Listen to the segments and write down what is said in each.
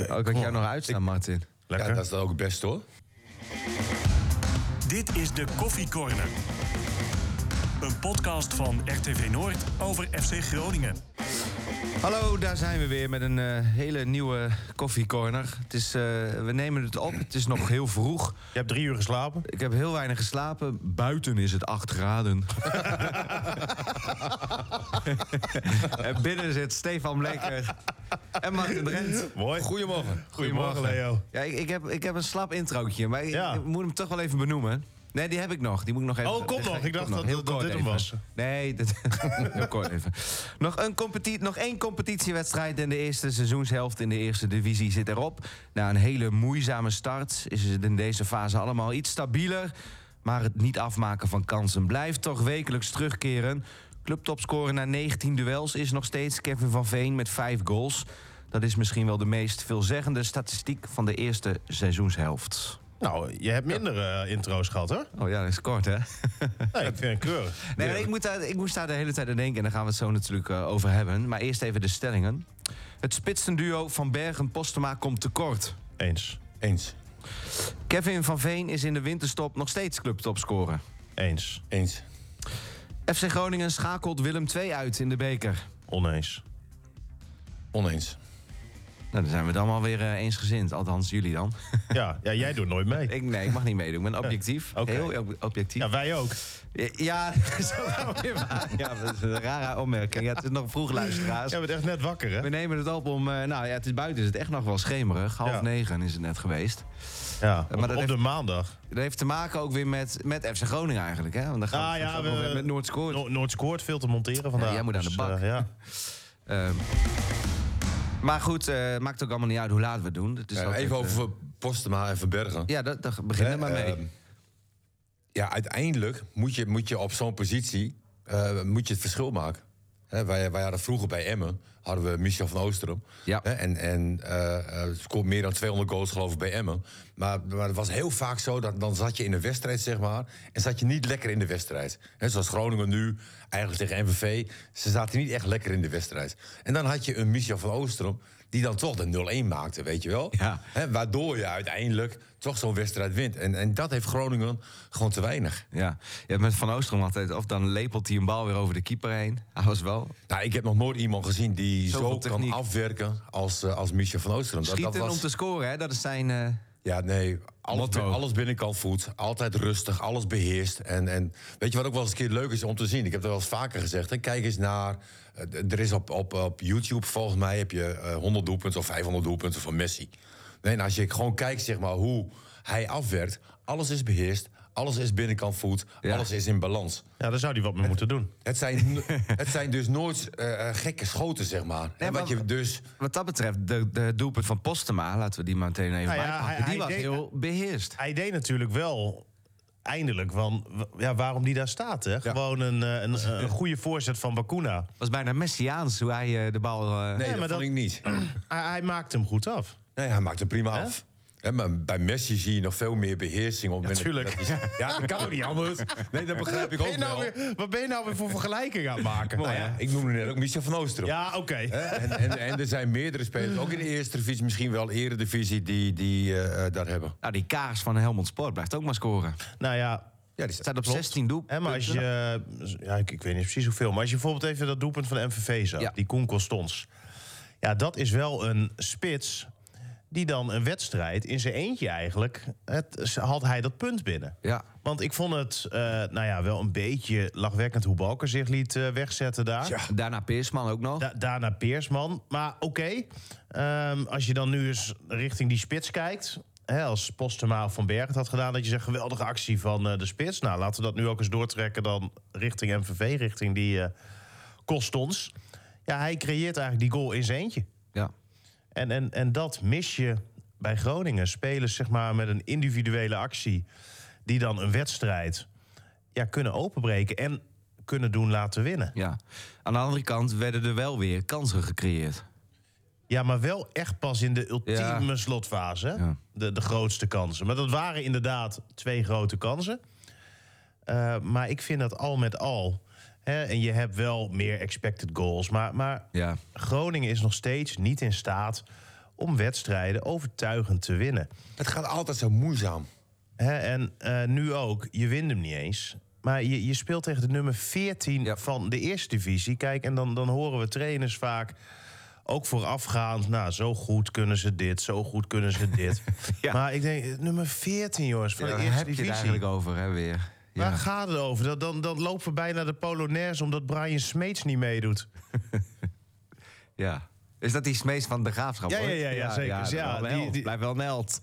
Oké. Oh, ik had jou nog uitstaan, Martin. Lekker. Ja, dat is dan ook het beste hoor. Dit is de Koffie Corner. Een podcast van RTV Noord over FC Groningen. Hallo, daar zijn we weer met een eh, hele nieuwe koffiecorner. Het is, eh, we nemen het op, het is nog heel vroeg. Je hebt drie uur geslapen? Ik heb heel weinig geslapen. Buiten is het 8 graden. en binnen zit Stefan Bleker en Martin Drent. Mooi. Goedemorgen. Goedemorgen, Leo. Ja, ik, ik, heb, ik heb een slap introotje, maar ik- Ja. ik moet hem toch wel even benoemen. Nee, die heb ik nog. Die moet ik nog even. Oh, komt nog. Ik dacht dat- Heel dat kort dit hem was. Nee, dit, heel kort even. Nog, een competi nog één competitiewedstrijd in de eerste seizoenshelft in de eerste divisie zit erop. Na een hele moeizame start is het in deze fase allemaal iets stabieler. Maar het niet afmaken van kansen blijft toch wekelijks terugkeren. Clubtopscorer na 19 duels is nog steeds Kevin van Veen met 5 goals. Dat is misschien wel de meest veelzeggende statistiek van de eerste seizoenshelft. Nou, je hebt minder eh, intro's gehad, hoor. Oh ja, dat is kort, hè? Nee, ik vind het keurig. Nee, maar ik, moet daar, ik moest daar de hele tijd aan denken en daar gaan we het zo natuurlijk eh, over hebben. Maar eerst even de stellingen. Het spitsenduo van Bergen Postema komt tekort. Eens. Eens. Kevin van Veen is in de winterstop nog steeds clubtopscorer. Eens. Eens. FC Groningen schakelt Willem II uit in de beker. Oneens. Oneens. Nou, dan zijn we het allemaal weer eh, eensgezind. Althans, jullie dan. Ja, ja, jij doet nooit mee. ik, nee, ik mag niet meedoen. Ik ben objectief. Oké. Heel ob- objectief. Ja, wij ook. Ja, dat is ook wel weer waar. Ja, dat is een rare opmerking. Ja, het is nog vroeg, luisteraars. Jij bent echt net wakker, hè? We nemen het op om... eh, nou ja, het is, buiten is het echt nog wel schemerig. Half Ja. negen is het net geweest. Ja, Maar op, op heeft- de maandag. Dat heeft te maken ook weer met, met FC Groningen eigenlijk. Hè? Want dan gaan Ah we ja, we, met Noord scoort. No- Noord scoort veel te monteren vandaag. jij moet aan de dus, bak. eh, ja. Ehm, maar goed, eh, maakt ook allemaal niet uit hoe laat we het doen. Het is altijd, even eh, over Postema en Verbergen. Ja, dat, daar begin er maar mee. Ehm, ja, uiteindelijk moet je, moet je op zo'n positie eh, moet je het verschil maken. Hè, wij, wij hadden vroeger bij Emmen hadden we Michel van Oostrum. Ja. Hè, en en scoort meer dan 200 goals geloof ik bij Emmen. Maar, maar het was heel vaak zo dat dan zat je in een wedstrijd, zeg maar. En zat je niet lekker in de wedstrijd. Zoals Groningen nu, eigenlijk tegen MVV. Ze zaten niet echt lekker in de wedstrijd. En dan had je een Michel van Oostrum die dan toch de 0-1 maakte, weet je wel. Ja. Waardoor je uiteindelijk toch zo'n wedstrijd wint. En, en dat heeft Groningen gewoon te weinig. Ja. Je hebt met Van Oostrom altijd... of dan lepelt hij een bal weer over de keeper heen. Hij was wel... Nou, ik heb nog nooit iemand gezien die Zoveel zo techniek. kan afwerken als, eh, als Michel van Oostrum. Dat, Schieten dat was, om te scoren, hè? Dat is zijn... eh, Ja, nee, alles, binnenkant voet. Altijd rustig, alles beheerst. En, en weet je wat ook wel eens een keer leuk is om te zien? Ik heb dat wel eens vaker gezegd. Hè? Kijk eens naar... eh, er is op, op, op YouTube, volgens mij, heb je eh, 100 doelpunten of 500 doelpunten van Messi. Nee, en als je gewoon kijkt, zeg maar, hoe hij afwerkt... alles is beheerst, alles is binnenkant voet, Ja. alles is in balans. ja, daar zou hij wat mee moeten doen. Het zijn, het zijn dus nooit eh, eh, gekke schoten, zeg maar. wat je dus... wat dat betreft, de, de doelpunt van Postema... laten we die maar meteen even Nou ja, bijpakken. hij- die hij was deed- heel beheerst. Hij deed natuurlijk wel eindelijk van ja, waarom die daar staat. Hè? Gewoon een, eh, een, een goede voorzet van Bakuna. was bijna Messiaans hoe hij eh, de bal... eh, Nee, maar dat dat- vond ik niet. Hij, hij maakt hem goed af. Nee, hij maakt het prima af. Hè, maar bij Messi zie je nog veel meer beheersing. Op het moment tuurlijk. dat hij- ja, dat kan ook niet anders. Nee, dat begrijp ik Ben ook je nou wel. weer, wat ben je nou weer voor vergelijking aan het maken? Nou ja, ik noemde net ook Michel van Oostrom. Ja, oké. En, en, en er zijn meerdere spelers, ook in de eerste divisie, misschien wel eredivisie, die, die eh, eh, daar hebben. Nou, die kaars van Helmond Sport blijft ook maar scoren. Nou ja, Ja, die Staat op Klopt. 16 doel. Hè, maar als je, ja, ik, ik weet niet precies hoeveel, maar als je bijvoorbeeld even dat doelpunt van de MVV zag, Ja. die Koen Constons. Ja, dat is wel een spits die dan een wedstrijd in zijn eentje eigenlijk, het, had hij dat punt binnen. Ja. Want ik vond het, eh, nou ja, wel een beetje lachwekkend hoe Balker zich liet eh, wegzetten daar. Ja. Daarna Peersman ook nog. Da- daarna Peersman. Maar oké, ehm, als je dan nu eens richting die spits kijkt... Hè, als Postema of Van Berg het had gedaan... dat je zegt, geweldige actie van eh, de spits. Nou, laten we dat nu ook eens doortrekken dan richting MVV... richting die eh Kostons. Ja, hij creëert eigenlijk die goal in zijn eentje. En, en, en dat mis je bij Groningen. Spelers zeg maar, met een individuele actie... die dan een wedstrijd ja, kunnen openbreken... en kunnen doen laten winnen. ja. Aan de andere kant werden er wel weer kansen gecreëerd. Ja, maar wel echt pas in de ultieme Ja. slotfase. Ja. De, de grootste kansen. Maar dat waren inderdaad twee grote kansen. Eh, maar ik vind dat al met al. Hè, en je hebt wel meer expected goals. Maar, maar Ja. Groningen is nog steeds niet in staat om wedstrijden overtuigend te winnen. Het gaat altijd zo moeizaam. Hè, en eh, nu ook, je wint hem niet eens. Maar je, je speelt tegen de nummer 14 Ja. van de eerste divisie. Kijk, en dan, dan horen we trainers vaak ook voorafgaand... nou, zo goed kunnen ze dit, zo goed kunnen ze dit. Ja. Maar ik denk, eh, nummer 14, jongens, van Ja, de daar eerste heb je het divisie. eigenlijk over, hè, weer. Waar Ja. gaat het over? Dan, dan, dan lopen we bijna de Polonaise... omdat Brian Smeets niet meedoet. ja. Is dat die smees van de graafschap? Ja, hoor? ja, ja, ja, zeker. Ja, wel die- die- Blijf wel Nelt.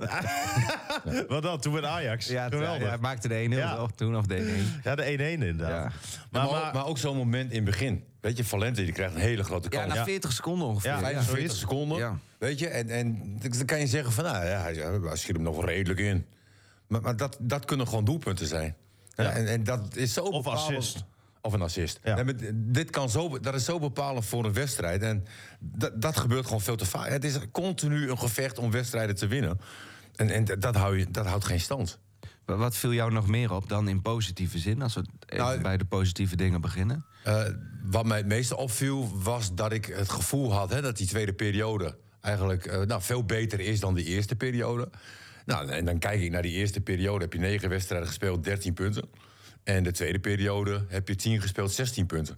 Wat dan? Toen met Ajax. Ja, Geweldig. ja, hij maakte de 1-0 Ja. toen, of de 1-1. Ja, de 1-1 inderdaad. Ja. Maar, Maar, maar, ook, maar ook zo'n moment in het begin. Weet je, Valente die krijgt een hele grote Ja, kans. na 40 seconden ongeveer. Ja, Ja, 45 zoiets. seconden. Ja. Weet je, en, en dan kan je zeggen van, nou ja, hij, hij schiet hem nog wel redelijk in. Maar, maar dat, dat kunnen gewoon doelpunten zijn. Ja, en, en dat is zo Of bepalend- assist. Of een assist. Ja. En met- dit kan zo, dat is zo bepalend voor een wedstrijd. En dat, dat gebeurt gewoon veel te vaak. Het is continu een gevecht om wedstrijden te winnen. En, en dat, hou je, dat houdt geen stand. Wa- Wat viel jou nog meer op dan in positieve zin? Als we even Nou, bij de positieve dingen beginnen. Eh, wat mij het meeste opviel, was dat ik het gevoel had hè, dat die tweede periode eigenlijk eh, nou, veel beter is dan de eerste periode. Nou, en dan kijk ik naar die eerste periode, heb je negen wedstrijden gespeeld, 13 punten. En de tweede periode heb je 10 gespeeld, 16 punten.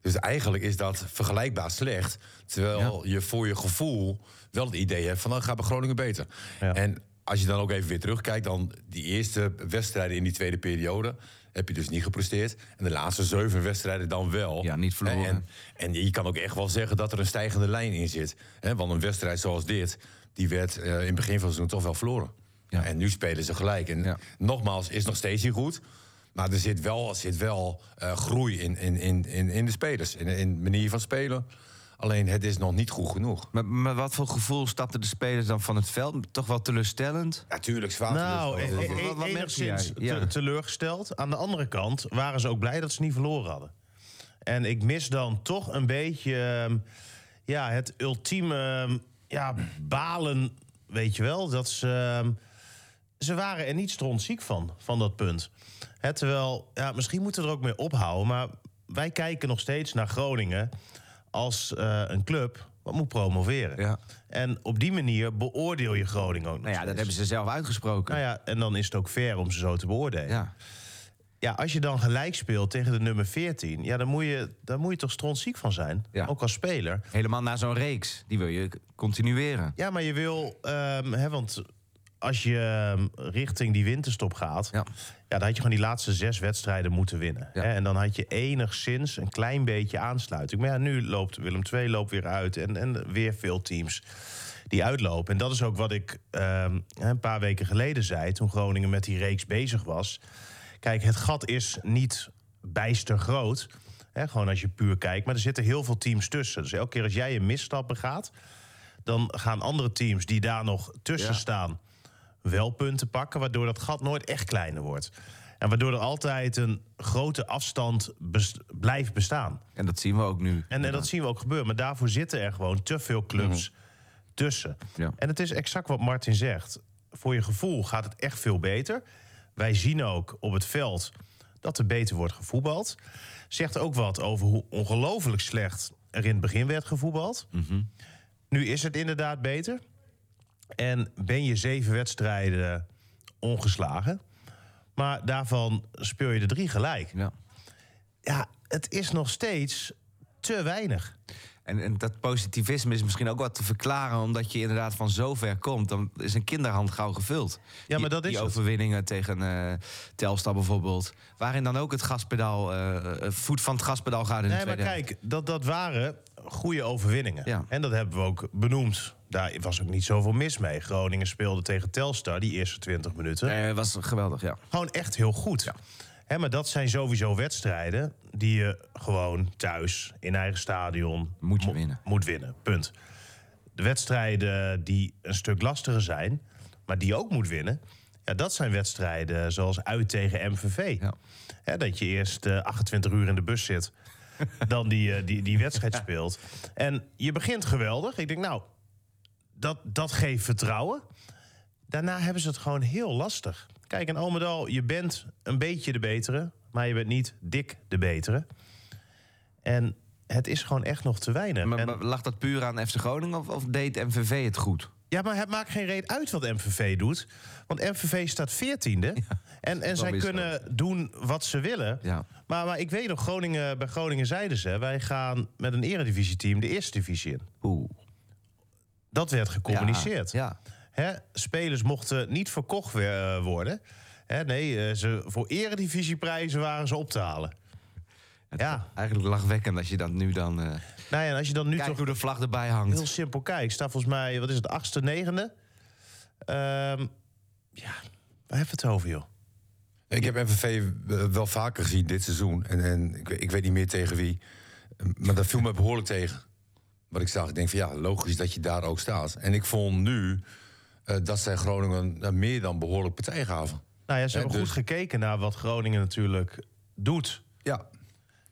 Dus eigenlijk is dat vergelijkbaar slecht. Terwijl je voor je gevoel wel het idee hebt van dan gaat bij Groningen beter. Ja. En als je dan ook even weer terugkijkt, dan die eerste wedstrijden in die tweede periode heb je dus niet gepresteerd. En de laatste zeven wedstrijden dan wel. Ja, niet verloren. En, en je kan ook echt wel zeggen dat er een stijgende lijn in zit. Want een wedstrijd zoals dit, die werd eh, in het begin van het seizoen toch wel verloren. Ja. En nu spelen ze gelijk. En Ja. nogmaals, is nog steeds niet goed. Maar er zit wel, er zit wel eh, groei in, in, in, in, in de spelers. In, in de manier van spelen. Alleen het is nog niet goed genoeg. Maar, maar wat voor gevoel stapten de spelers dan van het veld? Toch wel teleurstellend? Natuurlijk, zwaar. Nou, e- e- wat- wat merkte enigszins jij? Ja. te- teleurgesteld. Aan de andere kant waren ze ook blij dat ze niet verloren hadden. En ik mis dan toch een beetje ehm, ja, het ultieme ehm, ja, balen, weet je wel. Dat ze, ehm, ze waren er niet strontziek van, van dat punt. Hè, terwijl, ja, misschien moeten we er ook mee ophouden... maar wij kijken nog steeds naar Groningen als eh, een club wat moet promoveren. Ja. En op die manier beoordeel je Groningen ook nog Nou ja, dat hebben ze zelf uitgesproken. Nou ja, en dan is het ook fair om ze zo te beoordelen. Ja. Ja. als je dan gelijk speelt tegen de nummer 14... Ja, dan, moet je, dan moet je toch strontziek van zijn, Ja. ook als speler. Helemaal na zo'n reeks. Die wil je continueren. Ja, maar je wil... ehm, hè, want als je ehm, richting die winterstop gaat... Ja. Ja. dan had je gewoon die laatste zes wedstrijden moeten winnen. Ja. Hè? En dan had je enigszins een klein beetje aansluiting. Maar ja, nu loopt Willem II loopt weer uit... en, en weer veel teams die uitlopen. En dat is ook wat ik ehm, een paar weken geleden zei... toen Groningen met die reeks bezig was. Kijk, het gat is niet bijster groot... Hè, gewoon als je puur kijkt. Maar er zitten heel veel teams tussen. Dus elke keer als jij een misstap begaat... dan gaan andere teams die daar nog tussen Ja. staan... wel punten pakken, waardoor dat gat nooit echt kleiner wordt. En waardoor er altijd een grote afstand bes- blijft bestaan. En dat zien we ook nu. En, en dat zien we ook gebeuren. Maar daarvoor zitten er gewoon te veel clubs tussen. Ja. En het is exact wat Martin zegt. Voor je gevoel gaat het echt veel beter. Wij zien ook op het veld dat er beter wordt gevoetbald. Zegt ook wat over hoe ongelooflijk slecht er in het begin werd gevoetbald. Nu is het inderdaad beter. En ben je zeven wedstrijden ongeslagen. Maar daarvan speel je er drie gelijk. Ja. Ja, het is nog steeds te weinig. En, en dat positivisme is misschien ook wat te verklaren... omdat je inderdaad van zo ver komt. Dan is een kinderhand gauw gevuld. Ja, maar dat is Die het. overwinningen tegen eh Telstar bijvoorbeeld. Waarin dan ook het gaspedaal, eh, voet van het gaspedaal gaat in de Nee, maar tweede helft. kijk, dat, dat waren goede overwinningen. Ja. En dat hebben we ook benoemd. Daar was ook niet zoveel mis mee. Groningen speelde tegen Telstar die eerste 20 minuten. Eh, was geweldig, ja. Gewoon echt heel goed. Hè, maar dat zijn sowieso wedstrijden die je gewoon thuis in eigen stadion Moet je mo- winnen. Moet winnen, punt. De wedstrijden die een stuk lastiger zijn, maar die je ook moet winnen... Ja, dat zijn wedstrijden zoals uit tegen MVV. Ja. Hè, dat je eerst eh, 28 uur in de bus zit, dan die, eh, die, die wedstrijd speelt. En je begint geweldig. Ik denk, nou, dat, dat geeft vertrouwen. Daarna hebben ze het gewoon heel lastig. Kijk, in Almedal, je bent een beetje de betere... maar je bent niet dik de betere. En het is gewoon echt nog te weinig. Maar, En- lag dat puur aan FC Groningen of, of deed MVV het goed? Ja, maar het maakt geen reet uit wat MVV doet. Want MVV staat veertiende. en en zij zo. kunnen doen wat ze willen. Ja. Maar, maar ik weet nog, Groningen, bij Groningen zeiden ze... wij gaan met een eredivisieteam de eerste divisie in. Oeh. Dat werd gecommuniceerd. Ja. Hè, spelers mochten niet verkocht weer, eh, worden. Hè, nee, eh, ze, voor eredivisieprijzen waren ze op te halen. Ja, Eigenlijk lachwekkend als je dat nu dan... eh nou ja, als je dan nu Kijk toch hoe de vlag erbij hangt. heel simpel kijkt... staat volgens mij, wat is het, achtste, negende? Ehm, ja, waar hebben we het over, joh? Ik heb MVV wel vaker gezien dit seizoen. En, en ik, weet- ik weet niet meer tegen wie. Maar dat viel me behoorlijk tegen. Wat ik zag, ik denk van ja, logisch dat je daar ook staat. En ik vond nu dat zij Groningen eh, meer dan behoorlijk partij gaven. Nou ja, ze Eh, hebben dus- goed gekeken naar wat Groningen natuurlijk doet. Ja,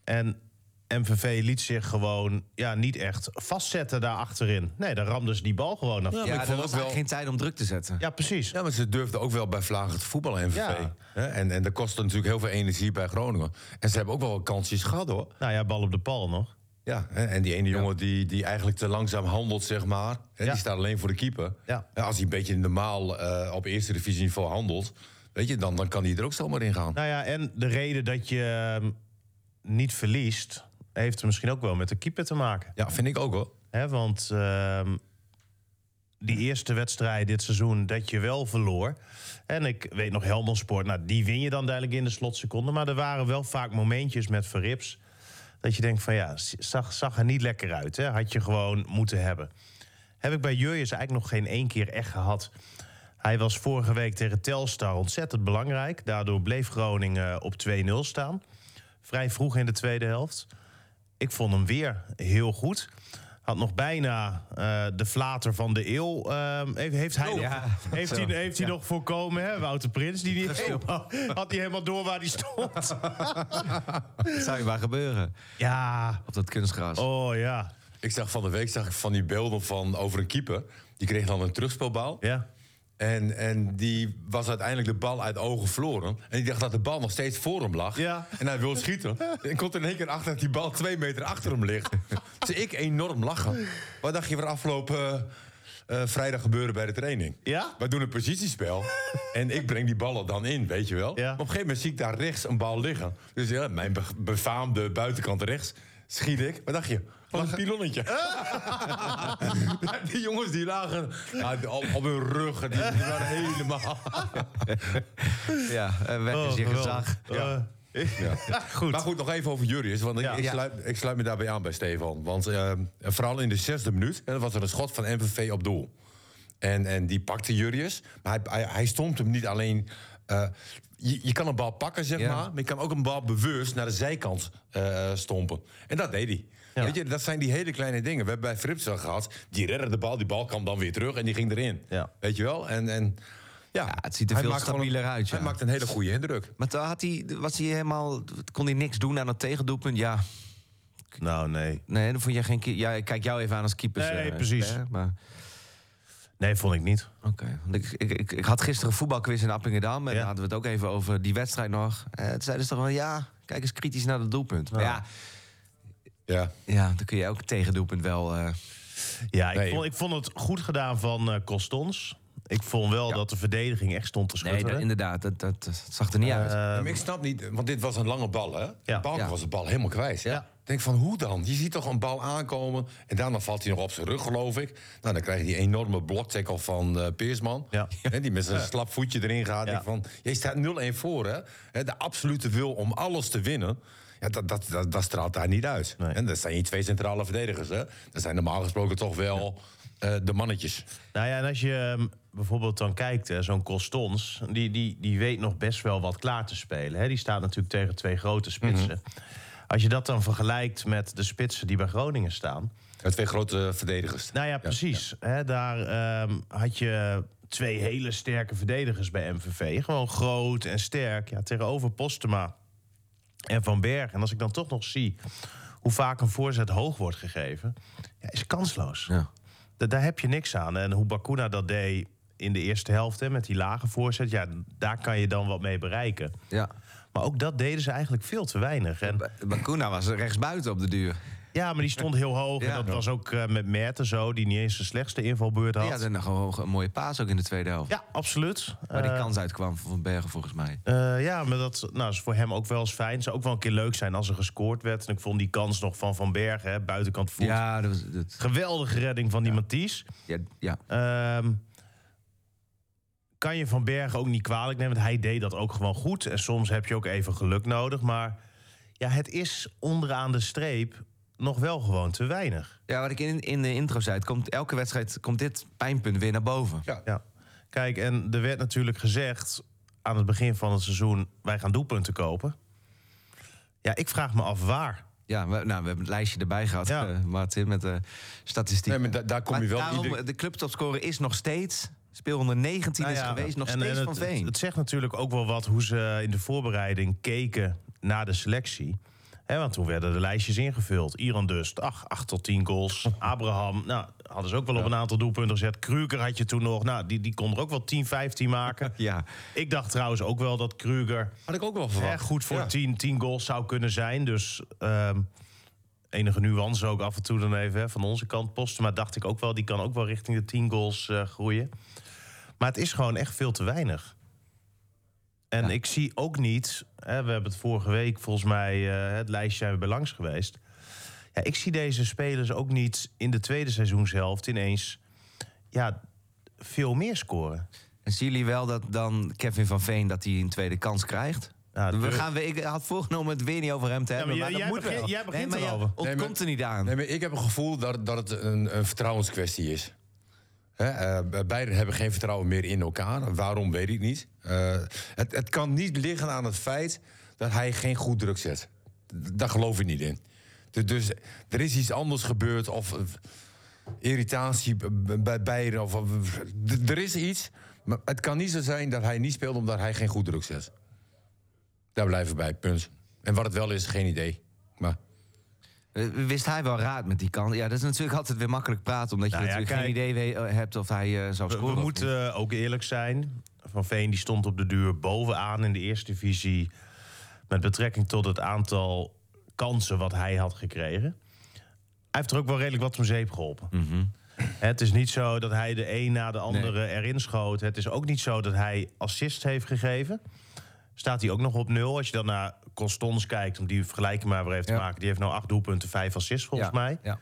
En MVV liet zich gewoon ja, niet echt vastzetten daar achterin. Nee, daar ramden ze die bal gewoon af. Ja, maar Ja, ik er vond ook wel- geen tijd om druk te zetten. precies. ja maar ze durfden ook wel bij Vlagen te voetballen, MVV. Ja. Hè, En, en dat kostte natuurlijk heel veel energie bij Groningen. En ze hebben ook wel wat kansjes gehad hoor. Nou ja, bal op de pal nog. Ja, en die ene jongen die, die eigenlijk te langzaam handelt, zeg maar. Die staat alleen voor de keeper. Ja. als hij een beetje normaal eh, op eerste divisieniveau handelt... Weet je, dan, dan kan hij er ook zomaar in gaan. Nou ja, en de reden dat je ehm, niet verliest... heeft er misschien ook wel met de keeper te maken. Ja, vind ik ook hoor. Hè, want ehm, die eerste wedstrijd dit seizoen dat je wel verloor... en ik weet nog Helmond Sport, nou, die win je dan duidelijk in de slotseconde... maar er waren wel vaak momentjes met Verrips... dat je denkt van ja, zag, zag er niet lekker uit. Hè? Had je gewoon moeten hebben. Heb ik bij Jurjes eigenlijk nog geen één keer echt gehad. Hij was vorige week tegen Telstar ontzettend belangrijk. Daardoor bleef Groningen op 2-0 staan. Vrij vroeg in de tweede helft. Ik vond hem weer heel goed. Had nog bijna eh, de flater van de eeuw. ehm, heeft, heeft hij, nog, ja. heeft hij, heeft hij nog voorkomen, hè? Wouter Prins? Die niet helemaal, had hij helemaal door waar hij stond. Dat zou je maar gebeuren Ja, op dat kunstgras. oh ja. Ik zag van de week zag ik van die beelden van over een keeper. Die kreeg dan een terugspelbal. Ja. En, en die was uiteindelijk de bal uit ogen verloren. En die dacht dat de bal nog steeds voor hem lag. Ja. En hij wilde schieten. En komt er in één keer achter dat die bal twee meter achter hem ligt. Dus ik enorm lachen. Wat dacht je van afgelopen eh, vrijdag gebeuren bij de training? Ja? Wij doen een positiespel. en ik breng die ballen dan in, weet je wel. Ja. Maar op een gegeven moment zie ik daar rechts een bal liggen. Dus ja, mijn be- befaamde buitenkant rechts schiet ik. Wat dacht je? Van een pilonnetje. die jongens die lagen ja, op, op hun rug. Die, die waren helemaal... Ja, en weg is je gezag. Ja. Goed. Maar goed, nog even over Jurrius. Want ik, Ja. ik, sluit, ik sluit me daarbij aan bij Stefan. Want eh, vooral in de zesde minuut hè, was er een schot van MVV op doel. En, en die pakte Jurrius. Maar hij, hij, hij stond hem niet alleen... eh, je, je kan een bal pakken, zeg Ja. maar. Maar je kan ook een bal bewust naar de zijkant eh, stompen. En dat deed hij. Ja. Weet je, dat zijn die hele kleine dingen. We hebben bij Frips al gehad. Die redde de bal, die bal kwam dan weer terug en die ging erin. Ja. Weet je wel? En, en, ja, Ja, het ziet er hij veel stabieler een- uit, ja. Hij maakt een hele goede indruk. Maar toen had hij, was hij helemaal, kon hij niks doen aan het tegendoelpunt? Ja, Nou, nee. nee, dan vond je geen keer. Ja, ik kijk jou even aan als keeper. Nee, precies. Maar Nee, vond ik niet. oké, want ik, ik, ik, ik had gisteren een voetbalquiz in Appingedam en Ja. daar hadden we het ook even over die wedstrijd nog. Eh, toen zeiden ze toch wel, ja, kijk eens kritisch naar het doelpunt. Maar ja, Ja. Ja, dan kun je ook tegendoelpunt wel. eh, Ja, ik, Nee. vond, ik vond het goed gedaan van eh Costons. Ik vond wel dat de verdediging echt stond te nee, schutteren. dat- inderdaad, dat, dat, dat zag er niet uit. Eh, Ja, maar ik snap niet, want dit was een lange bal, hè? Ja. Balken Ja. was de bal helemaal kwijt. Ja. Ik denk van, hoe dan? Je ziet toch een bal aankomen en daarna valt hij nog op zijn rug, geloof ik. Nou, dan krijg je die enorme bloktackle van eh Peersman. Ja. Hè, die met zijn slap voetje erin gaat. Ja. Ik van, je staat 0-1 voor, hè? Hè, De absolute wil om alles te winnen. Ja, dat, dat, dat, dat straalt daar niet uit. Nee. En dat zijn je twee centrale verdedigers, hè? Dat zijn normaal gesproken toch wel eh, de mannetjes. Nou ja, en als je ehm, bijvoorbeeld dan kijkt, zo'n Costons... Die, die, die weet nog best wel wat klaar te spelen. Hè. Die staat natuurlijk tegen twee grote spitsen. Mhm. Als je dat dan vergelijkt met de spitsen die bij Groningen staan... De twee grote verdedigers. Nou ja, precies. Hè, daar ehm, had je twee hele sterke verdedigers bij MVV. Gewoon groot en sterk. Ja, tegenover Postema en Van Berg. En als ik dan toch nog zie hoe vaak een voorzet hoog wordt gegeven... Ja, is kansloos. Ja. Da- daar heb je niks aan. En hoe Bakuna dat deed in de eerste helft hè, met die lage voorzet... ja, daar kan je dan wat mee bereiken. ja. Maar ook dat deden ze eigenlijk veel te weinig. En Bakuna was rechtsbuiten op de duur. Ja, maar die stond heel hoog. Ja. en dat was ook eh, met Merten zo, die niet eens de slechtste invalbeurt had. Ja, Ja, dan nog een, een mooie paas ook in de tweede helft. absoluut. Waar die Eh, kans uitkwam van Van Bergen volgens mij. eh, ja, maar dat nou, is voor hem ook wel eens fijn. Zou ook wel een keer leuk zijn als er gescoord werd. En ik vond die kans nog van Van Bergen, hè, buitenkant voet. Ja, dat was, dat, Geweldige redding van die Mathies. ja, ja. Ehm, kan je Van Bergen ook niet kwalijk nemen, want hij deed dat ook gewoon goed. En soms heb je ook even geluk nodig. Maar ja, het is onderaan de streep nog wel gewoon te weinig. ja, wat ik in, in de intro zei, het komt, elke wedstrijd komt dit pijnpunt weer naar boven. Ja. Ja. Kijk, en er werd natuurlijk gezegd aan het begin van het seizoen... wij gaan doelpunten kopen. Ja, ik vraag me af waar. Ja, we, nou, we hebben het lijstje erbij gehad, Ja. eh, Martin, met de statistiek. Nee, maar da- daar kom Maar je wel... daarom, ieder- de clubtopscorer is nog steeds... Speelronde 19 Nou is geweest, nog en- steeds en van het, Veen. Het, zegt natuurlijk ook wel wat hoe ze in de voorbereiding keken naar de selectie. Want toen werden de lijstjes ingevuld. Iran Dust, ach, 8 tot 10 goals. Abraham, nou, hadden ze ook wel op een aantal doelpunten gezet. Kruger had je toen nog, nou, die, die kon er ook wel 10, 15 maken. ja, Ik dacht trouwens ook wel dat Kruger Had ik ook wel verwacht. goed voor Ja. 10, 10 goals zou kunnen zijn. Dus ehm, enige nuance ook af en toe dan even hè, van onze kant. Posten, maar dacht ik ook wel, die kan ook wel richting de 10 goals eh, groeien. Maar het is gewoon echt veel te weinig. En Ja. ik zie ook niet, we hebben het vorige week volgens mij, eh, het lijstje zijn we bij langs geweest. Ja, ik zie deze spelers ook niet in de tweede seizoenshelft ineens ja, veel meer scoren. en zien jullie wel dat dan Kevin van Veen dat hij een tweede kans krijgt? Ja, we gaan, we- ik had voorgenomen het weer niet over hem te hebben. maar maar, jij- dat jij moet begint- wel. jij begint nee, maar erover. ja, ontkomt Nee, er niet aan. Nee, maar ik heb een gevoel dat, dat het een, een vertrouwenskwestie is. Eh, beiden hebben geen vertrouwen meer in elkaar. Waarom, weet ik niet. Eh, het, het kan niet liggen aan het feit dat hij geen goed druk zet. Daar geloof ik niet in. Dus, er is iets anders gebeurd. Of eh, irritatie bij beiden. Of, er is iets. Maar het kan niet zo zijn dat hij niet speelt omdat hij geen goed druk zet. Daar blijven we bij, punt. En wat het wel is, geen idee. Maar Wist hij wel raad met die kant? Ja, dat is natuurlijk altijd weer makkelijk praten... omdat je Nou ja, natuurlijk geen idee we- hebt of hij eh, zou scoren. we moeten ook eerlijk zijn. Van Veen die stond op de duur bovenaan in de eerste divisie... met betrekking tot het aantal kansen wat hij had gekregen. Hij heeft er ook wel redelijk wat om zeep geholpen. Mhm. Het is niet zo dat hij de een na de andere erin schoot. Het is ook niet zo dat hij assist heeft gegeven. Staat hij ook nog op nul. Als je dan naar Constans kijkt, om die vergelijking maar weer even te Ja. maken... die heeft nou acht doelpunten, vijf assists volgens Ja, mij. Ja.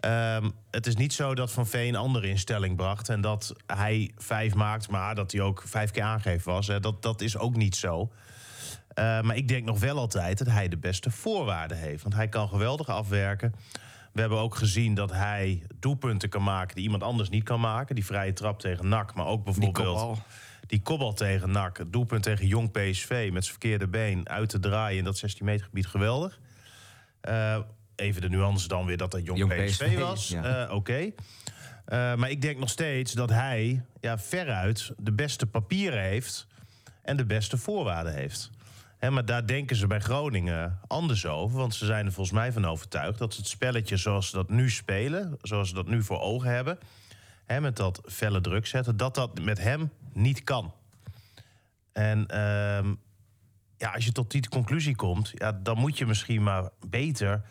Ehm, het is niet zo dat Van Veen andere in stelling bracht... en dat hij vijf maakt, maar dat hij ook vijf keer aangegeven was. Hè. Dat, dat is ook niet zo. Eh, maar ik denk nog wel altijd dat hij de beste voorwaarden heeft. Want hij kan geweldig afwerken. We hebben ook gezien dat hij doelpunten kan maken... die iemand anders niet kan maken. Die vrije trap tegen NAC, maar ook bijvoorbeeld... Die kopbal tegen NAC, het doelpunt tegen Jong PSV... met zijn verkeerde been uit te draaien in dat 16 meter gebied, geweldig. Eh, even de nuance dan weer dat dat Jong, Jong PSV, PSV, was. ja. Eh, Oké. Eh, maar ik denk nog steeds dat hij ja, veruit de beste papieren heeft... en de beste voorwaarden heeft. Maar daar denken ze bij Groningen anders over. Want ze zijn er volgens mij van overtuigd dat het spelletje zoals ze dat nu spelen... zoals ze dat nu voor ogen hebben... Hè, met dat felle druk zetten, dat dat met hem niet kan. En ehm, ja, als je tot die conclusie komt, ja, dan moet je misschien maar beter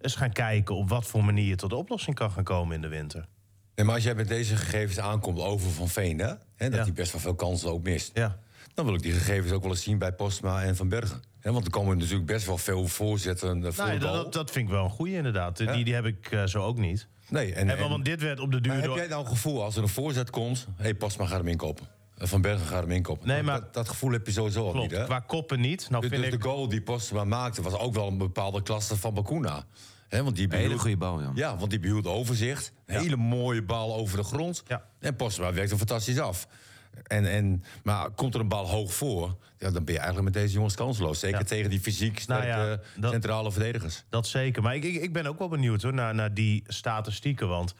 eens gaan kijken op wat voor manier je tot de oplossing kan gaan komen in de winter. Nee, maar als jij met deze gegevens aankomt over Van Veen, hè, hè, dat Ja. hij best wel veel kansen ook mist, Ja, dan wil ik die gegevens ook wel eens zien bij Postma en Van Bergen. Hè, want er komen natuurlijk best wel veel voorzetten voor nou, de dat, dat, vind ik wel een goede inderdaad. Die, Ja. die heb ik eh, zo ook niet. Nee, en, En, en- want dit werd op de duur maar heb door... jij nou een gevoel als er een voorzet komt, hé, hey, Postma gaat hem inkopen. Eh, Van Bergen gaat hem inkopen. Nee, maar- dat, dat gevoel heb je sowieso al niet, hè? qua koppen niet. Nou Dus, vind dus ik... de goal die Postma maakte was ook wel een bepaalde klasse van Bakuna. Hè, want die Een hele behield- goede bal, ja. Ja, want die behield overzicht. Een Ja. hele mooie bal over de grond. Ja. En Postma werkt er fantastisch af. En, en, maar komt er een bal hoog voor, ja, dan ben je eigenlijk met deze jongens kansloos. Zeker Ja. tegen die fysiek sterke Nou ja, dat- centrale verdedigers. Dat zeker. Maar ik, ik, ik ben ook wel benieuwd hoor, naar, naar die statistieken. Want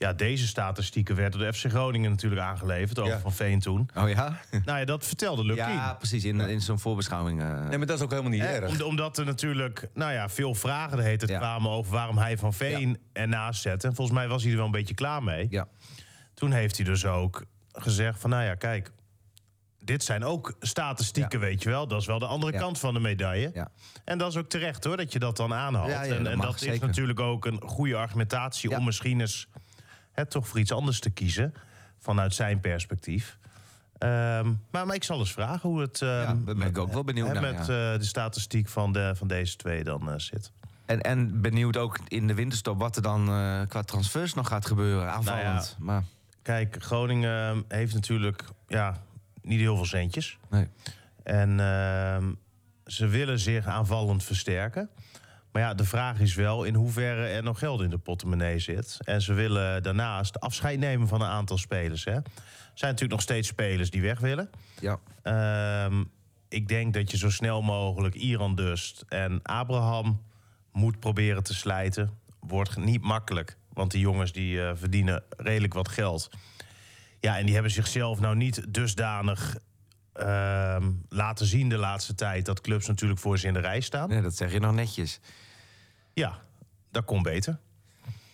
ja, deze statistieken werden door de FC Groningen natuurlijk aangeleverd. Over Ja. Van Veen toen. Oh ja? Nou ja, dat vertelde Lucky. Ja, precies. In, in zo'n voorbeschouwing. eh. Nee, maar dat is ook helemaal niet Hè, erg. om- omdat er natuurlijk nou ja, veel vragen de heet het Ja. kwamen over waarom hij Van Veen ernaast zette. En volgens mij was hij er wel een beetje klaar mee. ja. Toen heeft hij dus ook gezegd van nou ja, kijk, dit zijn ook statistieken, weet je wel. Dat is wel de andere Ja. kant van de medaille. Ja. En dat is ook terecht hoor, dat je dat dan aanhaalt. Ja, ja, en dat en mag, dat is natuurlijk ook een goede argumentatie Ja. om misschien eens hè, toch voor iets anders te kiezen. Vanuit zijn perspectief. Ehm, maar, maar ik zal eens vragen hoe het ehm, Ja, daar ben ik ook wel benieuwd naar, met ja. eh, de statistiek van, de, van deze twee dan eh, zit. En, en benieuwd ook in de winterstop wat er dan eh, qua transfers nog gaat gebeuren. Aanvallend. Nou ja. Maar Kijk, Groningen heeft natuurlijk ja, niet heel veel centjes. nee. En ehm, ze willen zich aanvallend versterken. Maar ja, de vraag is wel in hoeverre er nog geld in de portemonnee zit. En ze willen daarnaast afscheid nemen van een aantal spelers. Hè. Er zijn natuurlijk nog steeds spelers die weg willen. Ja. Ehm, ik denk dat je zo snel mogelijk Iran Dust en Abraham moet proberen te slijten. Wordt niet makkelijk, want die jongens die eh, verdienen redelijk wat geld. Ja, en die hebben zichzelf nou niet dusdanig ehm, laten zien de laatste tijd... dat clubs natuurlijk voor ze in de rij staan. nee, dat zeg je nog netjes. Ja, dat kon beter.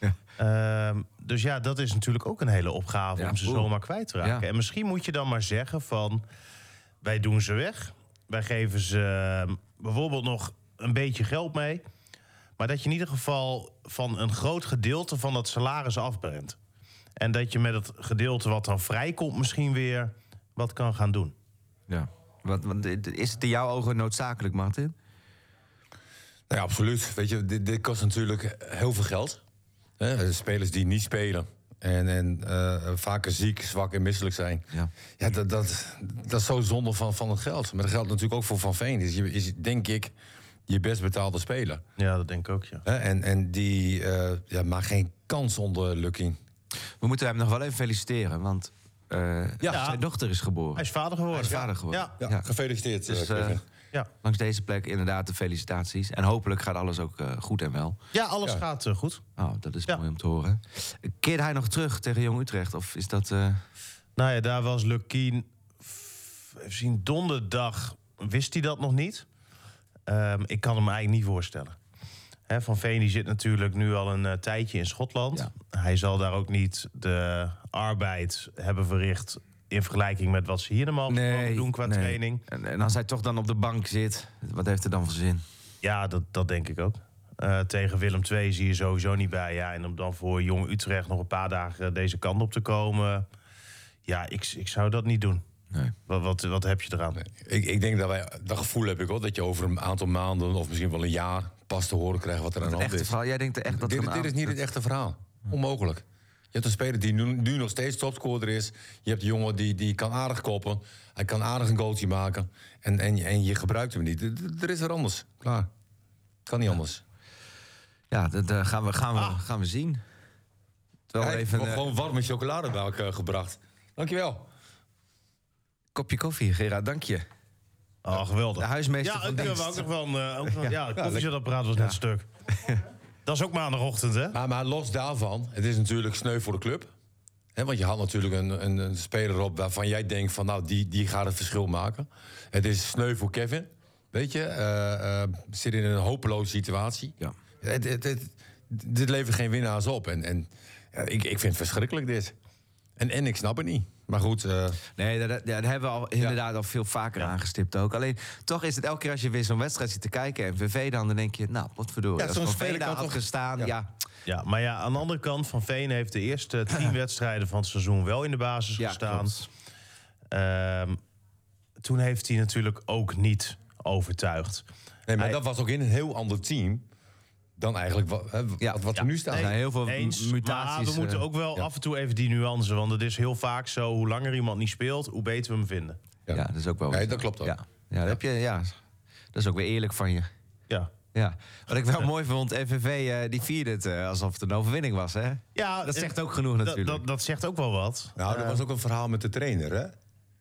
Ja. Ehm, dus ja, dat is natuurlijk ook een hele opgave Ja, om ze zomaar kwijt te raken. Ja. En misschien moet je dan maar zeggen van... wij doen ze weg. Wij geven ze ehm, bijvoorbeeld nog een beetje geld mee. Maar dat je in ieder geval van een groot gedeelte van dat salaris afbrengt. En dat je met het gedeelte wat dan vrijkomt misschien weer wat kan gaan doen. Ja. Wat, wat, is het in jouw ogen noodzakelijk, Martin? Nou ja, absoluut. Weet je, dit, dit kost natuurlijk heel veel geld. Hè? Spelers die niet spelen. En, en eh, vaker ziek, zwak en misselijk zijn. Ja. Ja, dat, dat, dat is zo zonde van, van het geld. Maar dat geldt natuurlijk ook voor Van Veen. Is, je- is denk ik je best betaalde speler. Ja, dat denk ik ook, ja. Hè? En, en die eh ja, maakt geen kans onder Lucky. We moeten hem nog wel even feliciteren, want eh, Ja. zijn dochter is geboren. Hij is vader geworden. Hij is vader geworden. Ja, Ja, Ja. gefeliciteerd. Dus, Kevin. Ja. Langs deze plek inderdaad de felicitaties. En hopelijk gaat alles ook eh, goed en wel. ja alles Ja. gaat eh, goed. Oh, dat is Ja. mooi om te horen. Keert hij nog terug tegen Jong Utrecht? Of is dat... eh, Nou ja, daar was Lukien. Even zien, donderdag wist hij dat nog niet. Ehm, ik kan hem eigenlijk niet voorstellen. Hè, Van Veen die zit natuurlijk nu al een tijdje in Schotland. Ja. Hij zal daar ook niet de arbeid hebben verricht... in vergelijking met wat ze hier normaal doen qua nee. training. En, en als hij toch dan op de bank zit, wat heeft er dan voor zin? Ja, dat, dat denk ik ook. Eh, tegen Willem II zie je sowieso niet bij. Ja, en om dan voor Jong Utrecht nog een paar dagen deze kant op te komen... ja, ik, ik zou dat niet doen. Nee. Wat, wat, wat heb je eraan? Ik, ik denk dat wij, dat gevoel heb ik ook, dat je over een aantal maanden of misschien wel een jaar pas te horen krijgt wat er aan de Het hand echte is. verhaal, jij denkt echt dat Dit, dit is niet het echte verhaal. Onmogelijk. Je hebt een speler die nu, nu nog steeds topscorer is. Je hebt een jongen die, die kan aardig koppen. Hij kan aardig een goaltje maken. En, en, en je gebruikt hem niet. Er is er anders. Klaar. Kan niet anders. Ja, dat eh, gaan, we, gaan, we, gaan we zien. Terwijl we Hij even een gewoon warme chocolademelk eh, gebracht. Dankjewel. kopje koffie, Gerard, dank je. Oh, geweldig. De huismeester ja, van ik, eh, dienst. wou ook nog van, eh, ook ja, het koffiezetapparaat was net stuk. Dat is ook maandagochtend, hè? Maar, maar los daarvan, het is natuurlijk sneu voor de club. Hè, want je had natuurlijk een, een, een speler op waarvan jij denkt van nou, die, die gaat het verschil maken. Het is sneu voor Kevin. Weet je, eh, eh, zit in een hopeloze situatie. Ja. Het, het, het- dit levert geen winnaars op. En, en ja, ik, ik vind het verschrikkelijk dit. En, en ik snap het niet. Maar goed, eh, Nee, dat, dat, dat hebben we al inderdaad al veel vaker aangestipt ook. Alleen, toch is het elke keer als je weer zo'n wedstrijd zit te kijken... en VV dan, dan denk je, nou, wat verdorie. Ja, zo'n speler daar had toch- gestaan, ja. Ja. Ja, maar ja, aan de andere kant, Van Veen heeft de eerste tien wedstrijden van het seizoen wel in de basis Ja, gestaan. Ehm, toen heeft hij natuurlijk ook niet overtuigd. nee, maar Hij- dat was ook in een heel ander team... dan eigenlijk wat, hè, Ja. wat, er nu staat. Zijn heel veel Eens, mutaties. maar we moeten eh, ook wel ja. af en toe even die nuance. Want het is heel vaak zo, hoe langer iemand niet speelt, hoe beter we hem vinden. ja. dat is ook wel... Nee, dat klopt ook. Ja, ja, dat, heb je, ja, dat is ook weer eerlijk van je. Ja, Ja. Wat ik wel mooi vond, FNV eh, die vierde het eh, alsof het een overwinning was. Hè? ja Dat zegt ook genoeg natuurlijk. dat, dat zegt ook wel wat. Nou, er was ook een verhaal met de trainer, hè?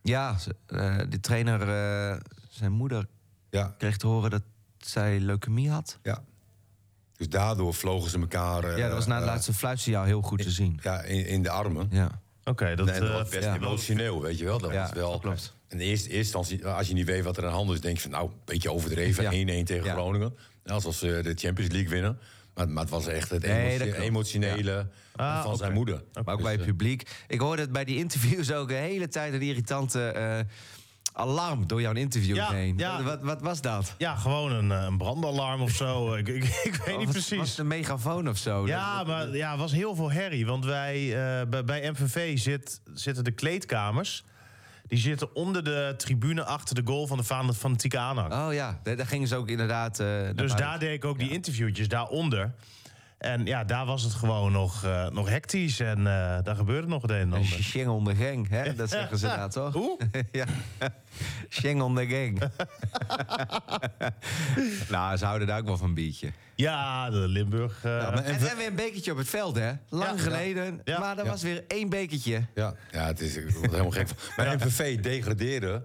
Ja, eh, die trainer, eh, zijn moeder Ja, kreeg te horen dat zij leukemie had. ja. Dus daardoor vlogen ze elkaar... eh, Ja, dat was na het eh, laatste fluitsignaal heel goed te zien. ja, in, in de armen. Ja. Oké, dat, Nee, dat eh, was best ja. emotioneel, weet je wel. Dat Ja, was wel. dat klopt. In de eerste instantie, als je niet weet wat er aan de hand is, denk je van nou, een beetje overdreven. Ja. 1-1 tegen Ja. Groningen. Alsof ze de Champions League winnen. Maar, maar het was echt het emotie- emotionele Ah, van zijn moeder. Maar ook Dus, bij het eh, publiek. Ik hoorde het bij die interviews ook de hele tijd een irritante... eh, alarm door jouw interview Ja, heen. ja. Wat, wat was dat? Ja, gewoon een, eh, een brandalarm of zo. ik, ik, ik weet Oh, niet was, precies. Was het een megafoon of zo? Ja, maar ja, was heel veel herrie. Want wij, eh, bij, bij MVV zit, zitten de kleedkamers. Die zitten onder de tribune achter de goal van de fan- fanatieke aanhang. Oh ja, daar, daar gingen ze ook inderdaad... naar dus daar deed ik ook die interviewtjes daaronder. En ja, daar was het gewoon nog, eh, nog hectisch. En eh, daar gebeurde nog het een en Een ander. On the gang, hè? Dat zeggen ze daar toch? Hoe? ja. On the gang. nou, ze houden daar ook wel van een biertje. Ja, de Limburg. eh, Ja, maar En, en weer een bekertje op het veld, hè? Lang Ja. geleden. Ja. Maar er Ja. was weer één bekertje. Ja, ja het is helemaal gek. Maar MVV degradeerde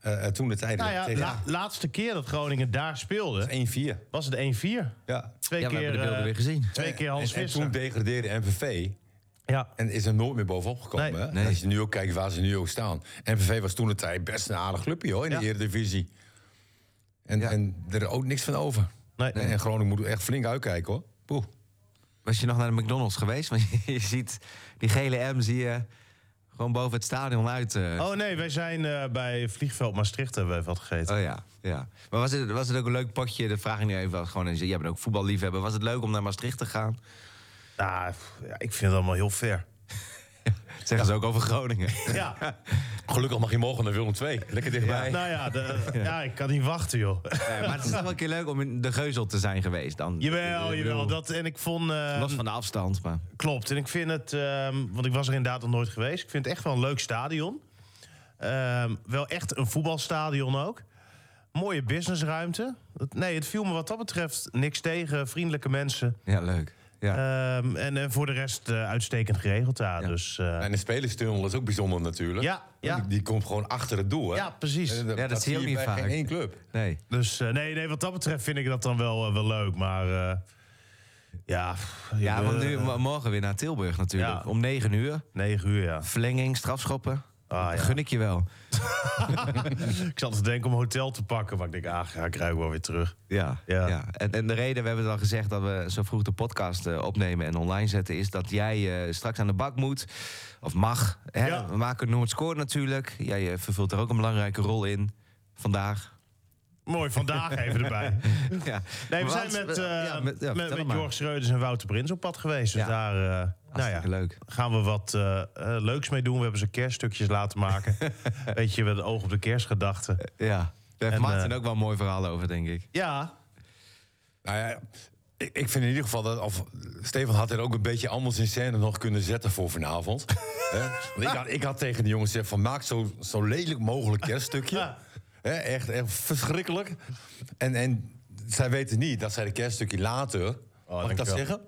eh, eh, toen de tijd nou ja, tegen la- laatste keer dat Groningen daar speelde, 1-4. was het 1-4. Ja. Twee Ja, we keer, hebben de beelden eh, weer gezien. Twee keer Hans en, en toen degradeerde MVV Ja. en is er nooit meer bovenop gekomen. Nee. hè? Nee. Als je nu ook kijkt waar ze nu ook staan. MVV was toen de tijd best een aardig clubje hoor, in Ja. de Eredivisie. En, Ja. en er is ook niks van over. Nee. En, en Groningen moet echt flink uitkijken hoor. Poeh. Was je nog naar de McDonald's geweest? Want je, je ziet die gele M zie je gewoon boven het stadion uit. eh. Oh nee, wij zijn eh, bij vliegveld Maastricht hebben we even wat gegeten. Oh ja, ja. Maar was het, was het ook een leuk potje? Dat vraag ik nu even. Gewoon, jij bent ook voetballiefhebber. Was het leuk om naar Maastricht te gaan? Nou, ja, ik vind het allemaal heel fair. Zeggen ze ook over Groningen. Ja, Gelukkig mag je morgen naar Willem II. Lekker dichtbij. nou ja, de, ja, ik kan niet wachten, joh. Maar het is toch wel een keer leuk om in de geuzel te zijn geweest dan. jawel, jawel. Dat, en ik vond... eh, Los van de afstand, maar... Klopt. En ik vind het, ehm, want ik was er inderdaad nog nooit geweest. Ik vind het echt wel een leuk stadion. Ehm, wel echt een voetbalstadion ook. Mooie businessruimte. Nee, het viel me wat dat betreft niks tegen. Vriendelijke mensen. Ja, leuk. Ja. Ehm, en, en voor de rest eh, uitstekend geregeld daar. Ja. Dus, eh, En de spelerstunnel is ook bijzonder natuurlijk. Ja, ja. Die, die komt gewoon achter het doel. Hè? ja, precies. En Ja, dat zie je ook niet bij vaak. geen één club. Nee. Dus eh, nee, nee, wat dat betreft vind ik dat dan wel, eh, wel leuk. Maar eh, ja... Ja, want nu, eh, morgen weer naar Tilburg natuurlijk. Ja. Om 9 uur. Negen uur, ja. Verlenging, strafschoppen. Ah, ja. Gun ik je wel. Ik zat te denken om een hotel te pakken. Maar ik denk, ah, ik ruik wel weer terug. Ja. Ja. ja. En, en de reden, we hebben al gezegd dat we zo vroeg de podcast eh, opnemen en online zetten, is dat jij eh, straks aan de bak moet. Of mag. Hè? Ja. We maken Noord Score natuurlijk. Jij eh, vervult er ook een belangrijke rol in. Vandaag. Mooi, vandaag even erbij. ja. Nee, we Want- zijn met, eh ja, met, ja, met. Jorg Schreuders en Wouter Prins op pad geweest. Dus Ja. daar eh, nou ja, leuk. gaan we wat eh, leuks mee doen. We hebben ze kerststukjes laten maken. Weet je, met het oog op de kerstgedachte. Ja. Daar heeft En, Maarten ook wel een mooi verhaal over, denk ik. Ja, Nou ja, ik, ik vind in ieder geval dat... Of, Stefan had er ook een beetje anders in scène nog kunnen zetten voor vanavond. Want ik, had, ik had tegen de jongens gezegd van... maak zo, zo lelijk mogelijk kerststukje. Ja. Hè, echt, echt verschrikkelijk. En, en zij weten niet dat zij de kerststukje later... mag ik dat zeggen?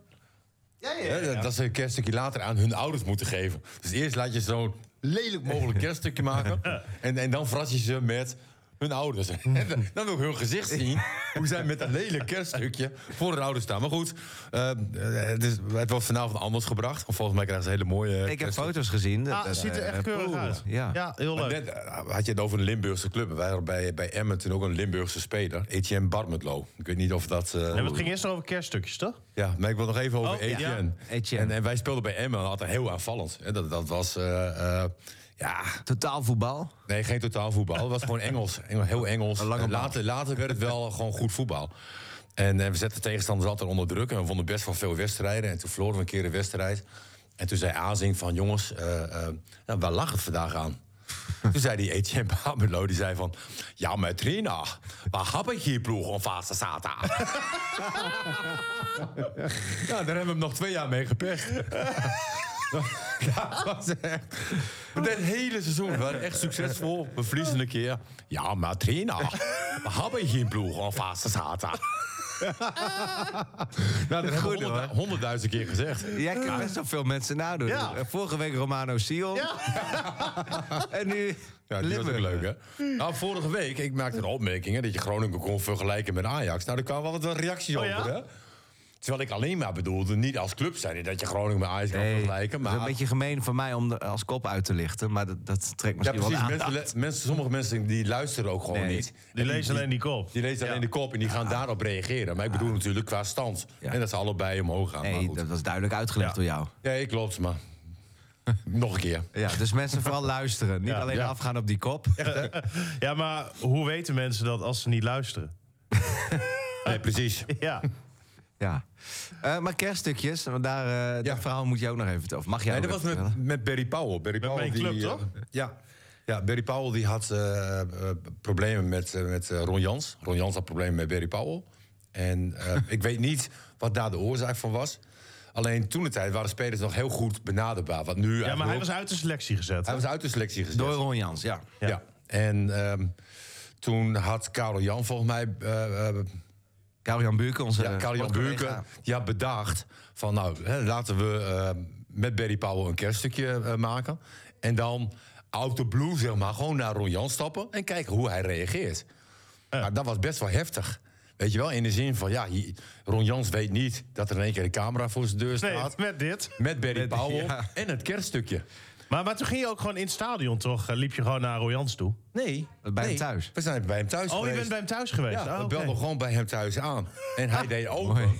ja, Hè, Dat ze een kerststukje later aan hun ouders moeten geven. Dus eerst laat je zo'n lelijk mogelijk kerststukje maken. En, en dan verras je ze met hun ouders. En dan- ik hun gezicht zien. Hoe zij met een lelijk kerststukje voor hun ouders staan. Maar goed, eh, het, is, het wordt vanavond anders gebracht. Volgens mij krijgen ze hele mooie Ik heb foto's gezien. Ah, Dat- het ziet er eh, echt keurig poeh. uit. Ja. ja heel leuk. net eh, had je het over een Limburgse club. Wij hadden bij, bij Emmen toen ook een Limburgse speler. Etienne Barmetlo. Ik weet niet of dat... eh, En het ging eerst over kerststukjes, toch? Ja, maar ik wil nog even over Oh, ja. Etienne. Etienne. En, en wij speelden bij Emmen, altijd heel aanvallend. En dat, dat was, eh, eh, ja, Totaal voetbal. nee, geen totaal voetbal. Het was gewoon Engels, Engel- heel Engels. Later, later werd het wel gewoon goed voetbal. En eh, we zetten tegenstanders altijd onder druk. En we vonden best wel veel wedstrijden. En toen verloren we een keer een wedstrijd. En toen zei Azing van, jongens, eh, eh, nou, waar lag het vandaag aan? Toen zei die Etienne Babelo, die zei van... Ja, maar trainer, waar heb ik hier ploeg om vast te zaten? ja, daar hebben we hem nog twee jaar mee gepest. ja, dat was echt... Het hele seizoen, we waren echt succesvol. We verliezen een keer. Ja, maar trainer, waar heb ik hier ploeg om vast te zaten? nou, dat hebben we honderd- hoor. honderdduizend keer gezegd. Jij kunt best wel veel mensen nadoen. Ja. Eh, Vorige week Romano Sion. en nu Ja, die was ook leuk, hè? Nou, vorige week, ik maakte een opmerking... Hè, dat je Groningen kon vergelijken met Ajax. Nou, daar kwamen wel wat reacties Oh, over, ja? hè? Terwijl ik alleen maar bedoelde, niet als club zijn... dat je Groningen met Ajax kan Nee, vergelijken. Het Maar is een beetje gemeen van mij om de, als kop uit te lichten. Maar dat, dat trekt ja, misschien wel de precies. aandacht. Mensen, mensen, sommige mensen die luisteren ook gewoon Nee. niet. Die En lezen alleen die kop. Die lezen alleen de kop en die gaan daarop reageren. Maar ik bedoel natuurlijk qua stand. Ja. En dat ze allebei omhoog gaan. maar Nee, dat was duidelijk uitgelegd Ja. door jou. Ja, klopt, maar... Nog een keer. Ja, dus mensen vooral luisteren. Niet Ja, alleen ja. afgaan op die kop. Ja, maar hoe weten mensen dat als ze niet luisteren? Nee, precies. Ja. Ja. Eh, maar kerststukjes, want daar, eh, dat verhaal moet je ook nog even vertellen. Of mag jij Nee, dat was met, vertellen? met Barry Powell. Barry Powell mijn die, club, eh, toch? ja. ja, Barry Powell die had eh, eh, problemen met, eh, met eh, Ron Jans. Ron Jans had problemen met Barry Powell. En eh, ik weet niet wat daar de oorzaak van was. Alleen toen de tijd waren spelers nog heel goed benaderbaar. Wat nu ja, maar hij was uit de selectie gezet. hij was uit de selectie gezet. Door Ron Jans, ja. Ja. En ehm, toen had Karel Jan volgens mij... Karel-Jan Buurken, onze ja, Karel Jan sportcollega. Buurken, die had bedacht van... nou, hè, laten we eh, met Barry Powell een kerststukje eh, maken. En dan out the blue, zeg maar, gewoon naar Ron Jan stappen... en kijken hoe hij reageert. Maar dat was best wel heftig. Weet je wel, in de zin van, ja, Ron Jans weet niet... dat er in één keer een camera voor zijn deur Nee, staat... met dit. met Barry Met- Powell ja. en het kerststukje. Maar, maar toen ging je ook gewoon in het stadion, toch? Eh, Liep je gewoon naar Royans toe? Nee. Bij nee. hem thuis. We zijn bij hem thuis Oh, je geweest. bent bij hem thuis geweest? Ja, Oh, we oké. belden gewoon bij hem thuis aan. En hij deed open.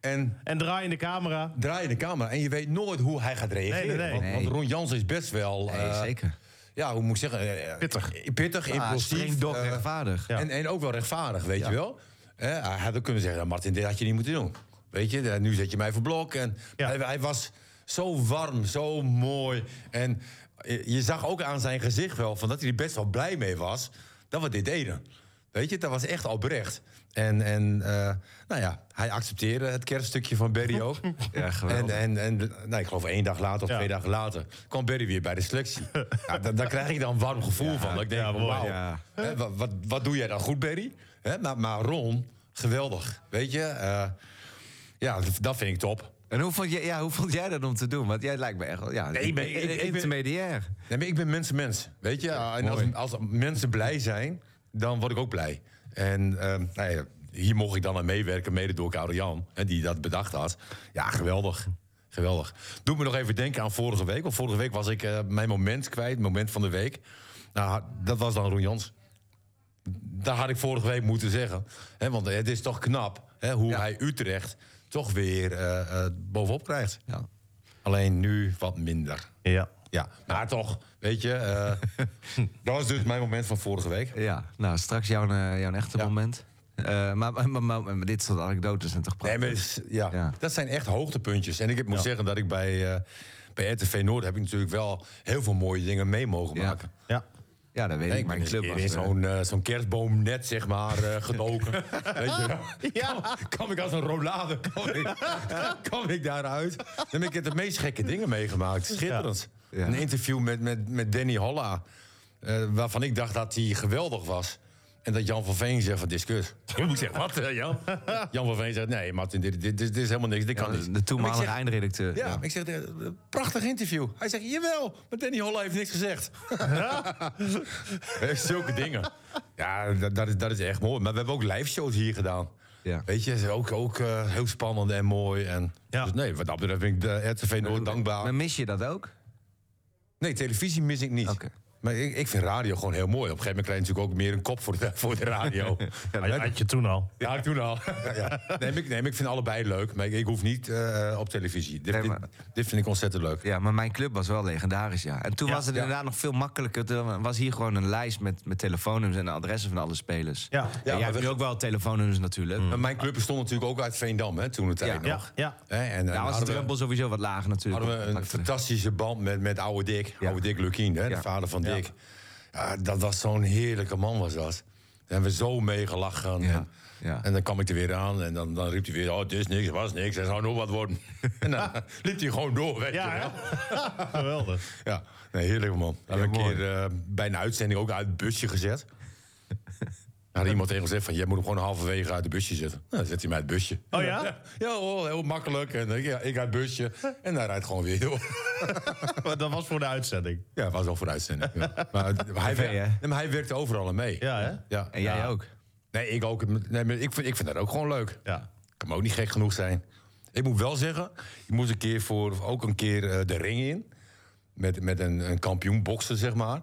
En En draai in de camera. draai je de camera. En je weet nooit hoe hij gaat reageren. Nee, nee, nee. Want, Ron Jans is best wel... Nee, eh, zeker. Ja, hoe moet ik zeggen? eh, Pittig. Pittig, Ah, impulsief. streng, dok, eh, rechtvaardig. Ja. en, en ook wel rechtvaardig, weet je wel. Hij had ook kunnen zeggen, Martin, dit had je niet moeten doen. Weet je, nu zet je mij voor blok. En Ja. hij, hij was zo warm, zo mooi. En eh, je zag ook aan zijn gezicht wel van dat hij er best wel blij mee was dat we dit deden. Weet je, dat was echt oprecht. En, en eh, nou ja, hij accepteerde het kerststukje van Berry ook. Ja, geweldig. En, en, en nou, ik geloof één dag later of Ja. twee dagen later kwam Berry weer bij de selectie. ja, da- daar krijg ik dan een warm gevoel van. Dat ik denk, hè, wat, wat, wat doe jij dan goed, Berry? Hè, maar, maar Ron, geweldig. Weet je, eh, ja, dat vind ik top. En hoe vond, jij, ja, hoe vond jij dat om te doen? Want jij lijkt me echt wel... Ja, Nee, ik ben- ik- ik ben- intermediair. Nee, maar ik ben mensen-mens. Weet je, en als, als mensen blij zijn, dan word ik ook blij. En ehm, nou ja, hier mocht ik dan aan meewerken, mede door Karel Jan, hè, die dat bedacht had. Ja, geweldig. Geweldig. Doe me nog even denken aan vorige week. Want vorige week was ik eh, mijn moment kwijt, moment van de week. Nou, dat was dan Roen Jans. Dat had ik vorige week moeten zeggen. Hè, want het is toch knap hè, hoe Ja. hij Utrecht toch weer eh, eh, bovenop krijgt. Ja. Alleen nu wat minder. Ja. Ja, maar toch, weet je. eh, dat was dus mijn moment van vorige week. ja, nou, straks jouw, jouw echte Ja. moment. Maar, maar, maar, maar- maar dit soort anekdotes zijn toch Nee, prachtig? maar is- ja, Ja. dat zijn echt hoogtepuntjes. En ik moet zeggen dat ik bij, bij RTV Noord heb ik natuurlijk wel heel veel mooie dingen mee mogen maken. Ja. Ja, dat weet Nee, ik. ik Mijn club was... in eh, zo'n eh, zo'n kerstboomnet, zeg maar, eh, gedoken. Weet je wel? Ja. Kwam ik als een rollade, kwam ik, kwam ik daaruit. Dan heb ik de meest gekke dingen meegemaakt. Schitterend. Ja. Een interview met, met, met Danny Holla. eh, waarvan ik dacht dat hij geweldig was. En dat Jan van Veen zegt van discuss. Ik moet zeggen, wat eh, Jan? Jan van Veen zegt, nee Martin, dit, dit, dit is helemaal niks, dit kan ja, niet. de toenmalige eindredacteur. Ja, ik zeg, eh, prachtig interview. Hij zegt, jawel, maar Danny Holla heeft niks gezegd. Eh, Zulke dingen. Ja, dat, dat, is, dat is echt mooi. Maar we hebben ook live shows hier gedaan. Ja. Weet je, is ook, ook eh, heel spannend en mooi. En, Ja. Dus nee, wat dat betreft ben ik de RTV Noord dankbaar. Maar mis je dat ook? Nee, televisie mis ik niet. Oké. Maar ik, ik vind radio gewoon heel mooi. Op een gegeven moment krijg je natuurlijk ook meer een kop voor de, voor de radio. Ja, dat had je toen al. Ja, toen al. ja. nee, ik, nee, ik vind allebei leuk. Maar ik, ik hoef niet eh, op televisie. Dit, Nee, dit, maar- dit vind ik ontzettend leuk. Ja, maar mijn club was wel legendarisch, ja. En toen Ja, was het ja. inderdaad nog veel makkelijker. Toen was hier gewoon een lijst met, met telefoonnummers en de adressen van alle spelers. Ja. Ja, Ja, jij maar hebt we- nu ook wel telefoonnummers natuurlijk. Maar mijn club bestond natuurlijk ook uit Veendam, hè, toen de tijd Ja. nog. Ja. Hè, en, en Ja, was de hadden we- drempel sowieso wat lager natuurlijk. hadden we een fantastische band met, met oude Dick. Ja. Oude Dick Lukien, hè, de Ja. vader van Ja. Dat was zo'n heerlijke man was dat. Daar hebben we zo mee gelachen. Ja. En, Ja. en dan kwam ik er weer aan en dan, dan riep hij weer... oh, het is niks, het was niks, er zou nog wat worden. en dan liep hij gewoon door, weet Ja, je wel. hè? Geweldig. Ja, nee, heerlijk man. Hebben een mooi. keer eh, bij een uitzending ook uit het busje gezet. Had iemand tegen ons gezegd van... jij moet hem gewoon halverwege uit het busje zetten. Nou, dan zet hij mij uit het busje. Oh ja? Ja, hoor, heel makkelijk. En ik, ja, ik uit het busje. En hij rijdt gewoon weer door. Maar Dat was voor de uitzending. Ja, het was wel voor de uitzending. Ja. Maar, hij, maar hij werkte overal aan mee. Ja, hè? Ja. En jij Ja. ook. Nee, ik ook. Nee, maar ik, vind, ik vind dat ook gewoon leuk. Ja. Kan me ook niet gek genoeg zijn. Ik moet wel zeggen, ik moest een keer voor ook een keer eh, de ring in. Met, met een, een kampioen boksen, zeg maar.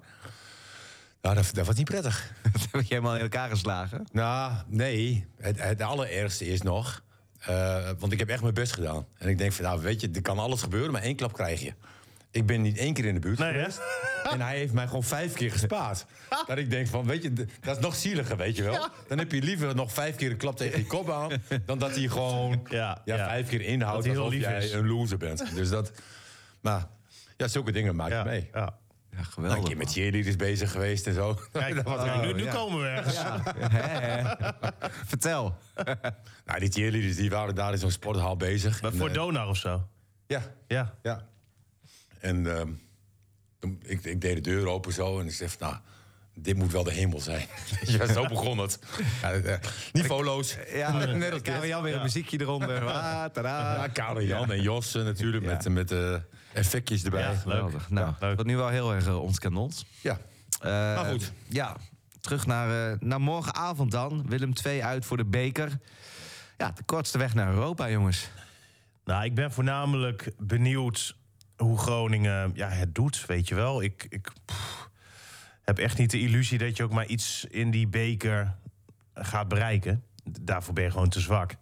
Nou, dat, dat was niet prettig. Dat heb je helemaal in elkaar geslagen. Nou, nee. Het, het allerergste is nog. eh, want ik heb echt mijn best gedaan. En ik denk van, nou, weet je, er kan alles gebeuren, maar één klap krijg je. Ik ben niet één keer in de buurt Nee, hè? geweest. En hij heeft mij gewoon vijf keer gespaard. Dat ik denk van, weet je, dat is nog zieliger, weet je wel. Dan heb je liever nog vijf keer een klap tegen je kop aan... dan dat hij gewoon Ja, ja, ja. vijf keer inhoudt alsof jij is. een loser bent. Dus dat... Maar ja, zulke dingen maak je Ja, mee. ja. Ja, geweldig. een keer met cheerleaders bezig geweest en zo. Kijk, Dat was kijk, nu, wel- nu ja. komen we ergens. Vertel. Nou, die cheerleaders die waren daar in zo'n sporthal bezig. Maar En, voor eh, Donar of zo. Ja, Ja. ja. En ehm, toen, ik, ik deed de deur open zo en ik zei van, nou, dit moet wel de hemel zijn. ja, zo begon het. Ja, eh, niveauloos. Ja, net als Karel. Jan weer een muziekje eronder. Ah, tadaa. Ja, Karel Jan en Jos natuurlijk Ja. met, met eh, effectjes erbij. Ja. Ja. Geweldig. Nou, Ja, wordt nu wel heel erg uh, ontkanond. Maar goed. Eh, Ja, terug naar, eh, naar morgenavond dan. Willem 2 uit voor de beker. Ja, de kortste weg naar Europa, jongens. Nou, ik ben voornamelijk benieuwd hoe Groningen ja, het doet, weet je wel. Ik, ik pff, heb echt niet de illusie dat je ook maar iets in die beker gaat bereiken. Daarvoor ben je gewoon te zwak.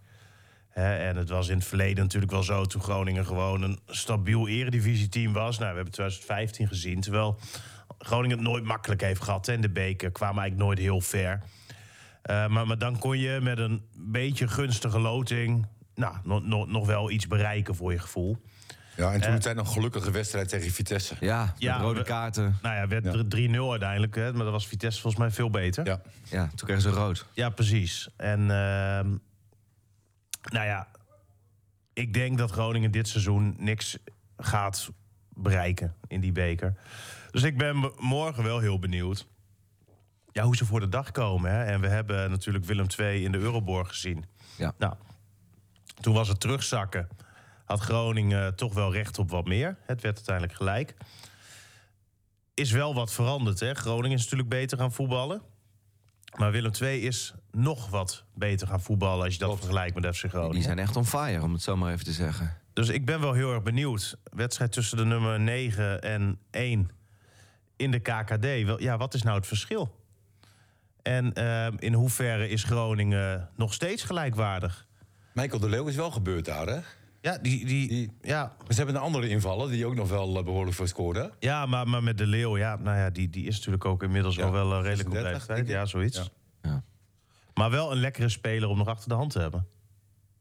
Hè, en het was in het verleden natuurlijk wel zo... toen Groningen gewoon een stabiel eredivisieteam was. Nou, we hebben 2015 gezien. Terwijl Groningen het nooit makkelijk heeft gehad. hè. In de beker kwamen eigenlijk nooit heel ver. Eh, maar, maar dan kon je met een beetje gunstige loting... Nou, nog, nog, nog wel iets bereiken voor je gevoel. Ja, en toen de tijd nog een gelukkige wedstrijd tegen Vitesse. Ja, met Ja, rode we- kaarten. Nou ja, werd Ja. 3-0 uiteindelijk. Hè, maar dat was Vitesse volgens mij veel beter. Ja. Ja, toen kregen ze rood. Ja, precies. En ehm, nou ja, ik denk dat Groningen dit seizoen niks gaat bereiken in die beker. Dus ik ben morgen wel heel benieuwd ja, hoe ze voor de dag komen. Hè? En we hebben natuurlijk Willem II in de Euroborg gezien. Ja. Nou, toen was het terugzakken. Had Groningen toch wel recht op wat meer. Het werd uiteindelijk gelijk. Is wel wat veranderd. Hè? Groningen is natuurlijk beter gaan voetballen. Maar Willem II is nog wat beter gaan voetballen als je dat vergelijkt met FC Groningen. Die zijn echt on fire, om het zo maar even te zeggen. Dus ik ben wel heel erg benieuwd. Wedstrijd tussen de nummer 9 en 1 in de KKD. Ja, wat is nou het verschil? En ehm, in hoeverre is Groningen nog steeds gelijkwaardig? Michael de Leeuw is wel gebeurd daar, hè? Ja, die, die, Die- ja, ze hebben een andere invallen die ook nog wel eh, behoorlijk voor scoorde. ja maar, maar met de Leeuw, ja, nou ja, die, die is natuurlijk ook inmiddels Ja, al wel eh, redelijk op 36, leeftijd. Ja, zoiets. Ja. Ja, Maar wel een lekkere speler om nog achter de hand te hebben.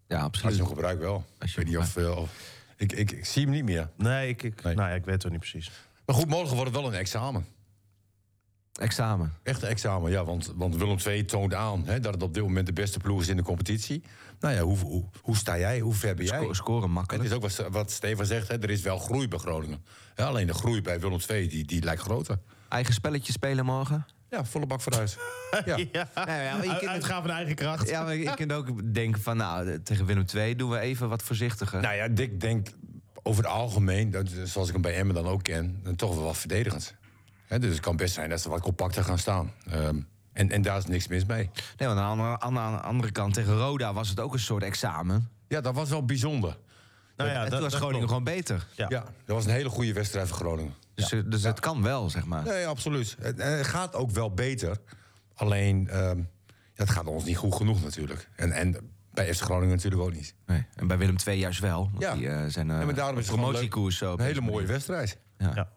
ja Als je absoluut. hem gebruikt wel. Als Ik je weet niet of... eh, of- ik, ik, ik zie hem niet meer. Nee, ik, ik, Nee. Nou ja, ik weet het ook niet precies. Maar goed, morgen wordt het wel een examen. Examen. Echt een examen, ja. Want, want Willem II toont aan hè, dat het op dit moment de beste ploeg is in de competitie. Nou ja, hoe, hoe, hoe sta jij? Hoe ver ben jij? Sco- scoren Het makkelijk. is ook wat, wat Stefan zegt, hè, er is wel groei bij Groningen. Ja, alleen de groei bij Willem II, die, die lijkt groter. Eigen spelletje spelen morgen. Ja, volle bak vooruit. Ja. Ja, ja, maar je Uit- kunt- uitgaan van eigen kracht. Ja, maar je kunt ook denken van, nou, tegen Willem II doen we even wat voorzichtiger. Nou ja, ik denk over het algemeen, dat, zoals ik hem bij Emmen dan ook ken, dan toch wel wat verdedigend. Dus het kan best zijn dat ze wat compacter gaan staan. Ehm, en, en daar is niks mis mee. Nee, want aan de andere, aan de andere kant, tegen Roda was het ook een soort examen. Ja, dat was wel bijzonder. Nou ja, en dat- toen was dat Groningen klopt. gewoon beter. Ja. Ja, dat was een hele goede wedstrijd voor Groningen. Dus, eh, dus het kan wel, zeg maar. Nee, absoluut. Het, en het gaat ook wel beter. Alleen, ehm, ja, het gaat ons niet goed genoeg natuurlijk. En, en bij FC Groningen natuurlijk ook niet. Nee. En bij Willem II juist wel. Want Ja. die eh, zijn uh, Ja, maar daarom is het gewoon promotiekoers Een hele mooie manier. wedstrijd. Ja.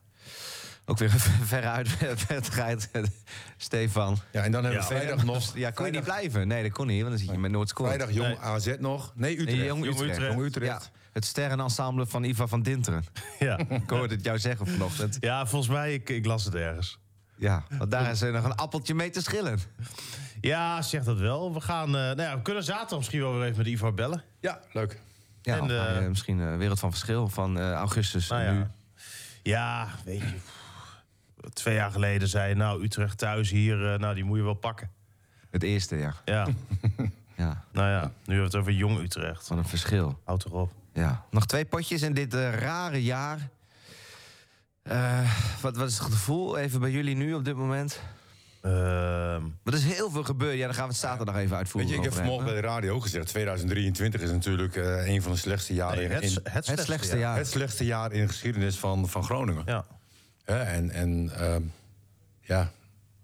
Ja. Ook weer een verre uitwedstrijd, Stefan. Ja, en dan hebben we Ja. vrijdag nog... Ja, kon je niet blijven? Nee, dat kon niet, want dan zit je met Noord scoort. Vrijdag Jong Nee. AZ nog. Nee, Utrecht. Nee, Jong Jong Utrecht. Jong Utrecht. Ja, het sterrenensemble van Ivar van Dinteren. Ja. Ik hoorde het jou zeggen vanochtend. ja, volgens mij, ik, ik las het ergens. Ja, want daar is er nog een appeltje mee te schillen. Ja, zeg dat wel. We gaan, eh, nou ja, we kunnen zaterdag misschien wel weer even met Ivar bellen. Ja, leuk. Ja, En, eh, eh, misschien een wereld van verschil van eh, augustus Nou en nu. ja. ja, weet je. Twee jaar geleden zei je, nou, Utrecht thuis hier, eh, nou, die moet je wel pakken. Het eerste, ja. Ja, ja. nou ja, nu hebben we het over jong Utrecht. Van een verschil. Houd erop. Ja. Nog twee potjes in dit eh, rare jaar. Eh, wat, wat is het gevoel even bij jullie nu op dit moment? Ehm, Er is heel veel gebeurd. Ja, daar gaan we het zaterdag even Weet uitvoeren. je, ik heb vanmorgen bij de radio ook gezegd... 2023 is natuurlijk eh, een van de slechtste jaren... nee, in, het, in- het, Het slechtste ja. jaar. het slechtste jaar in de geschiedenis van, van Groningen. Ja. Hè, en en ehm, ja,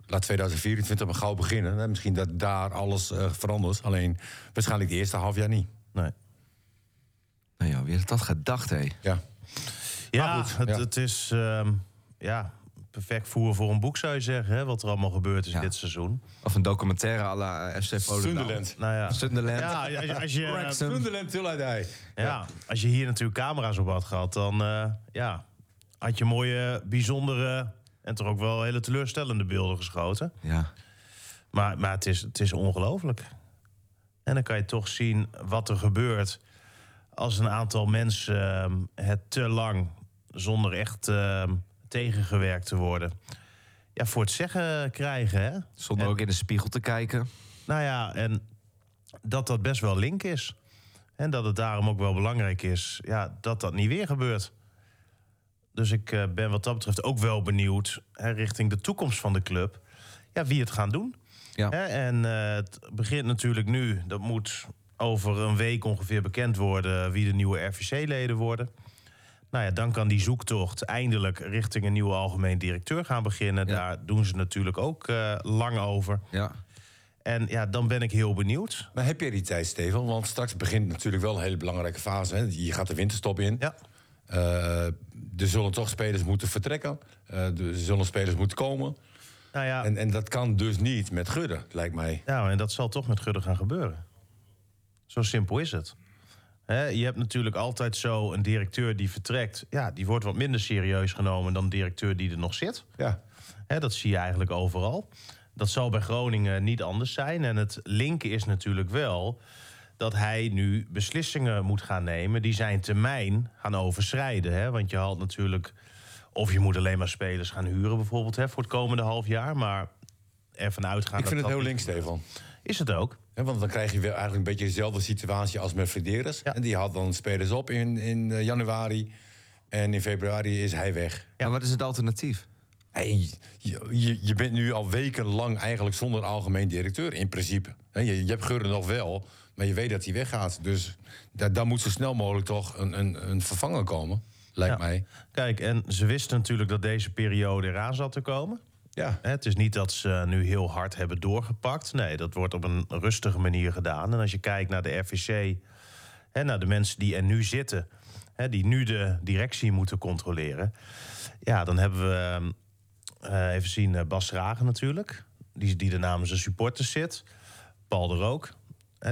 laat 2024 maar gauw beginnen. Hè. Misschien dat daar alles eh, verandert. Alleen waarschijnlijk de eerste half jaar niet. Nee. Nou ja, wie had dat gedacht, hé? Ja. Ja, goed, het, ja. het is ehm, ja, perfect voer voor een boek, zou je zeggen. Hè, wat er allemaal gebeurd is Ja. dit seizoen. Of een documentaire à la eh, FC. Sunderland. Nou ja, Sunderland. ja als, je- als, je. Sunderland till I die. ja, als je hier natuurlijk camera's op had gehad... dan eh, ja, had je mooie, bijzondere en toch ook wel hele teleurstellende beelden geschoten. Ja. Maar, maar het is, het is ongelooflijk. En dan kan je toch zien wat er gebeurt als een aantal mensen ehm, het te lang zonder echt ehm, tegengewerkt te worden. Ja, voor het zeggen krijgen, hè? Zonder En- ook in de spiegel te kijken. Nou ja, en dat dat best wel link is. En dat het daarom ook wel belangrijk is ja, dat dat niet weer gebeurt. Dus ik eh, ben wat dat betreft ook wel benieuwd hè, richting de toekomst van de club. Ja, wie het gaan doen. Ja. Hè, en eh, het begint natuurlijk nu. Dat moet over een week ongeveer bekend worden wie de nieuwe RVC-leden worden. Nou ja, dan kan die zoektocht eindelijk richting een nieuwe algemeen directeur gaan beginnen. Ja. Daar doen ze natuurlijk ook eh, lang over. Ja. En ja, dan ben ik heel benieuwd. Maar heb je die tijd, Steven? Want straks begint natuurlijk wel een hele belangrijke fase. Hè? Je gaat de winterstop in. Ja. Eh, er zullen toch spelers moeten vertrekken. Eh, er zullen spelers moeten komen. Nou ja, En, en dat kan dus niet met Gudde, lijkt mij. ja, en dat zal toch met Gudde gaan gebeuren. Zo simpel is het. Je hebt natuurlijk altijd zo een directeur die vertrekt. Ja, die wordt wat minder serieus genomen dan de directeur die er nog zit. Ja. Dat zie je eigenlijk overal. Dat zal bij Groningen niet anders zijn. En het linken is natuurlijk wel dat hij nu beslissingen moet gaan nemen die zijn termijn gaan overschrijden. Hè? Want je had natuurlijk, of je moet alleen maar spelers gaan huren, bijvoorbeeld, hè, voor het komende half jaar. Maar ervan uitgaan. Ik vind dat het heel links, Stefan. Is het ook? Hè, want dan krijg je weer eigenlijk een beetje dezelfde situatie als met Frederis. Ja. En die had dan spelers op in, in eh, januari. En in februari is hij weg. Maar wat is het alternatief? Hey, je, je, je bent nu al wekenlang eigenlijk zonder algemeen directeur, in principe. Hè, Je, je hebt Gurren nog wel, maar je weet dat hij weggaat. Dus daar, daar moet zo snel mogelijk toch een, een, een vervanger komen, lijkt Ja. mij. Kijk, en ze wisten natuurlijk dat deze periode eraan zat te komen. Ja. Het is niet dat ze nu heel hard hebben doorgepakt. Nee, dat wordt op een rustige manier gedaan. En als je kijkt naar de RVC, hè, naar de mensen die er nu zitten, hè, die nu de directie moeten controleren. Ja, dan hebben we ehm, eh, even zien eh, Bas Ragen natuurlijk, die, die er namens de supporters zit. Paul de Rook,